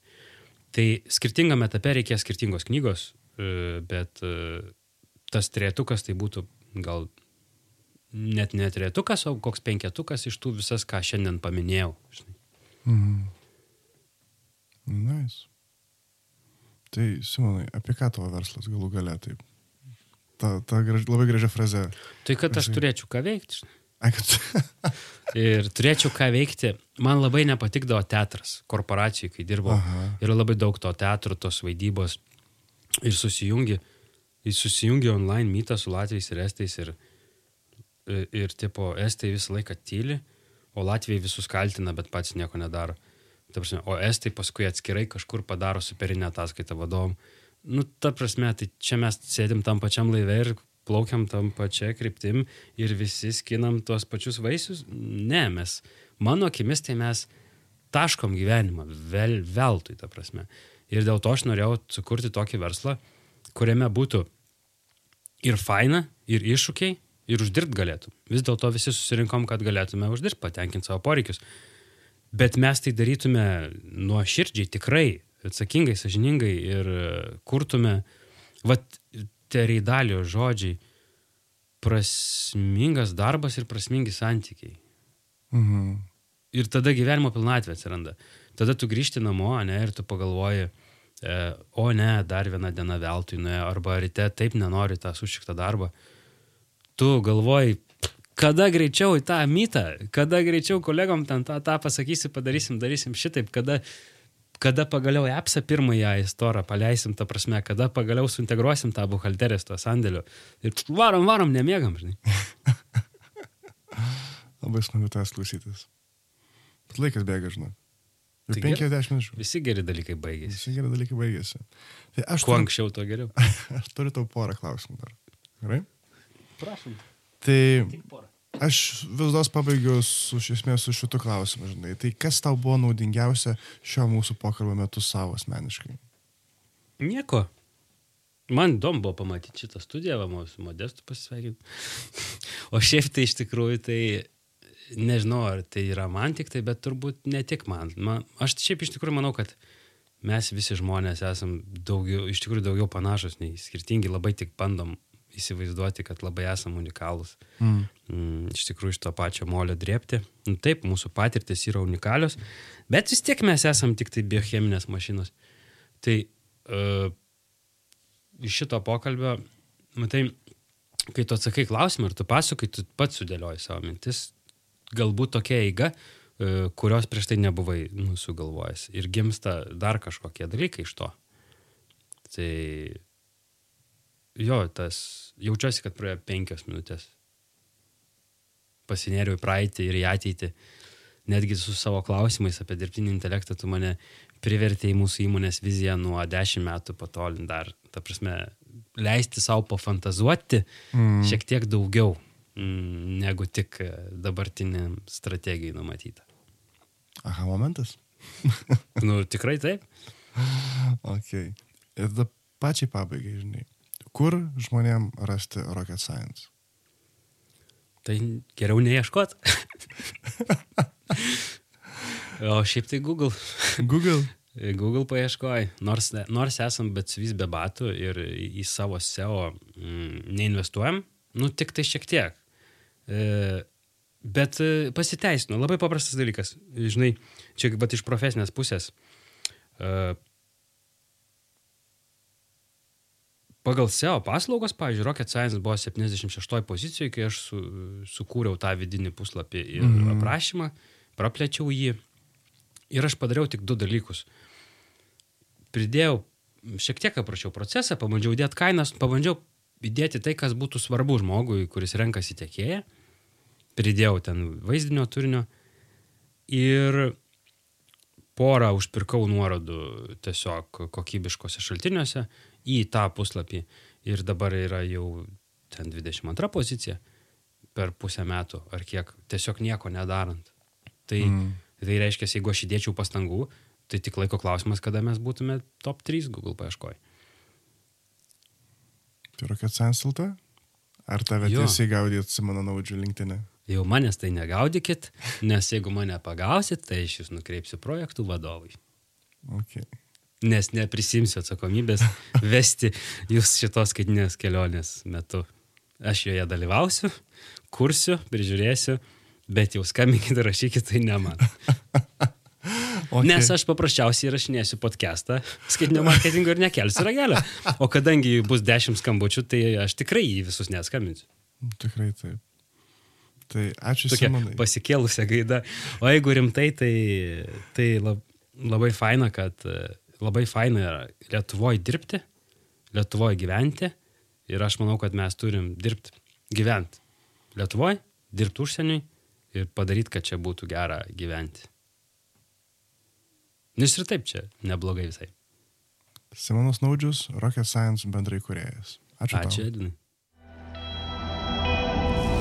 Tai skirtingame etape reikės skirtingos knygos, e, bet e, tas trietukas tai būtų gal net ne tretukas, o koks penketukas iš tų visas, ką šiandien paminėjau. Mhm. Nice. Tai, Simonai, apie ką tavo verslas galų gale taip? Ta, ta graž, labai gražia fraze. Tai, kad aš turėčiau ką veikti. Ai, kad... [laughs] ir turėčiau ką veikti. Man labai nepatikdavo teatras korporacijai, kai dirbau. Aha. Yra labai daug to teatro, tos vaidybos. Ir susijungi, susijungi online mytą su Latvijais ir Estais ir, ir tipo, estai visą laiką tyli, o Latvijai visus kaltina, bet pats nieko nedaro. Ta prasme, o estai paskui atskirai kažkur padaro superinę ataskaitą vadovom. Nu, ta prasme, tai čia mes sėdim tam pačiam laive ir plaukiam tam pačia kryptim ir visi skinam tuos pačius vaisius. Ne, mes, mano akimis, tai mes taškom gyvenimą, vel, veltui, ta prasme. Ir dėl to aš norėjau sukurti tokį verslą, kuriame būtų ir faina, ir iššūkiai, ir uždirbt galėtum. Vis dėlto visi susirinkom, kad galėtume uždirbti, patenkinti savo poreikius. Bet mes tai darytume nuo širdžiai, tikrai, atsakingai, sažiningai ir kurtume, vat, tereidalio žodžiai, prasmingas darbas ir prasmingi santykiai. Mhm. Ir tada gyvenimo pilnatvė atsiranda. Tada tu grįžti namo, ne, ir tu pagalvoji, e, o ne, dar viena diena veltui nuėjo, arba ryte taip nenori tą sušiktą darbą. Tu galvoji, kada greičiau į tą mytą, kada greičiau kolegom ten tą, tą pasakysi, padarysim, darysim šitaip, kada, kada pagaliau EPSą pirmąją istorą paleisim, ta prasme, kada pagaliau suintegruosim tą buhalterės tuo sandėliu. Ir varom, varom, nemiegam, žinai. [laughs] Labai smagu tas klausytis. Bet laikas bėga, žinai. Ir Tai 50 minučių. Visi geri dalykai baigėsi. Visi geri dalykai baigėsi. Tai aš Kuo turiu, anksčiau, tuo geriau. [laughs] aš turiu tau porą klausimų dar. Gerai? Prašom. Tai aš vis dos pabaigiu su, iš esmės su šitu klausimu, žinai. Tai kas tau buvo naudingiausia šio mūsų pokalbio metu savo asmeniškai? Nieko. Man įdomu buvo pamatyti šitą studiją, va, su modestu pasisveikinti. [laughs] O šiaip tai iš tikrųjų tai nežinau, ar tai yra man tik tai, bet turbūt ne tik man. man. Aš šiaip iš tikrųjų manau, kad mes visi žmonės esam daugiau, iš tikrųjų daugiau panašus nei skirtingi, labai tik bandom įsivaizduoti, kad labai esam unikalūs. Mm. Mm, iš tikrųjų iš to pačio molio drėpti. Nu, taip, mūsų patirtis yra unikalios, bet vis tiek mes esam tik tai biocheminės mašinos. Tai uh, iš šito pokalbio, matai, kai tu atsakai klausimą ir tu pasakai, tu pats sudėlioji savo mintis, galbūt tokia eiga, uh, kurios prieš tai nebuvai nu, sugalvojęs. Ir gimsta dar kažkokie dalykai iš to. Tai jo, tas jaučiuosi, kad praėjo penkios minutės pasinėriau į praeitį ir į ateitį. Netgi su savo klausimais apie dirbtinį intelektą tu mane privertė į mūsų įmonės viziją nuo 10 metų patolint dar. Ta prasme, leisti savo pafantazuoti mm. šiek tiek daugiau mm, negu tik dabartiniam strategijai numatyta. Aha, momentas. Nu, tikrai taip. [laughs] Ok. Ir tada pačiai pabaigai, žinai. Kur žmonėm rasti rocket science? Tai geriau neieškot. [laughs] o šiaip tai Google. Google. Google paieškoj, nors, nors esam bet vis be batų ir į, savo SEO mm, neinvestuojam, nu tik tai šiek tiek. E, bet e, pasiteisino, labai paprastas dalykas. Žinai, čia bet iš profesinės pusės. E, pagal SEO paslaugos, pavyzdžiui, Rocket Science buvo 76 pozicijoje, kai aš su, sukūriau tą vidinį puslapį ir mm -hmm. aprašymą, praplečiau jį. Ir aš padariau tik du dalykus. Pridėjau, šiek tiek aprašiau procesą, pabandžiau dėti kainas, pabandžiau įdėti tai, kas būtų svarbu žmogui, kuris renkasi tiekėją. Pridėjau ten vaizdinio turinio. Ir porą užpirkau nuorodų tiesiog kokybiškose šaltiniuose į tą puslapį. Ir dabar yra jau ten 22 pozicija per pusę metų ar kiek, tiesiog nieko nedarant. Tai, mm. tai reiškia, jeigu aš įdėčiau pastangų, tai tik laiko klausimas, kada mes būtume top 3 Google paieškoj. Tai rocket science LT? Ar tave Jo. tiesiai gaudyt Simono Naudžių linktinę? Jau manęs tai negaudykit, nes jeigu mane pagausit, tai aš jūs nukreipsiu projektų vadovui. Okay. Nes neprisimsiu atsakomybės [laughs] vesti jūs šitos skaitinės kelionės metu. Aš joje dalyvausiu, kursiu, prižiūrėsiu, bet jau skambinkit rašykit, tai ne man. [laughs] Okay. Nes aš paprasčiausiai įrašinėsiu podcastą skaitinio marketingo ir nekelsiu ragelio. O kadangi bus dešimt skambučių, tai aš tikrai jį visus neskambinsiu. Tikrai taip. Tai ačiū Tokia Simonai. pasikėlusią gaidą. O jeigu rimtai, tai, tai lab, labai faina, kad labai faina yra Lietuvoje dirbti, Lietuvoje gyventi. Ir aš manau, kad mes turim dirbti, gyventi Lietuvoje, dirbti užsieniui ir padaryti, kad čia būtų gera gyventi. Nes ir taip čia neblogai visai. Simonas Naudžius, Rocket Science bendrai kuriejas. Ačiū. Ačiū, Edinai.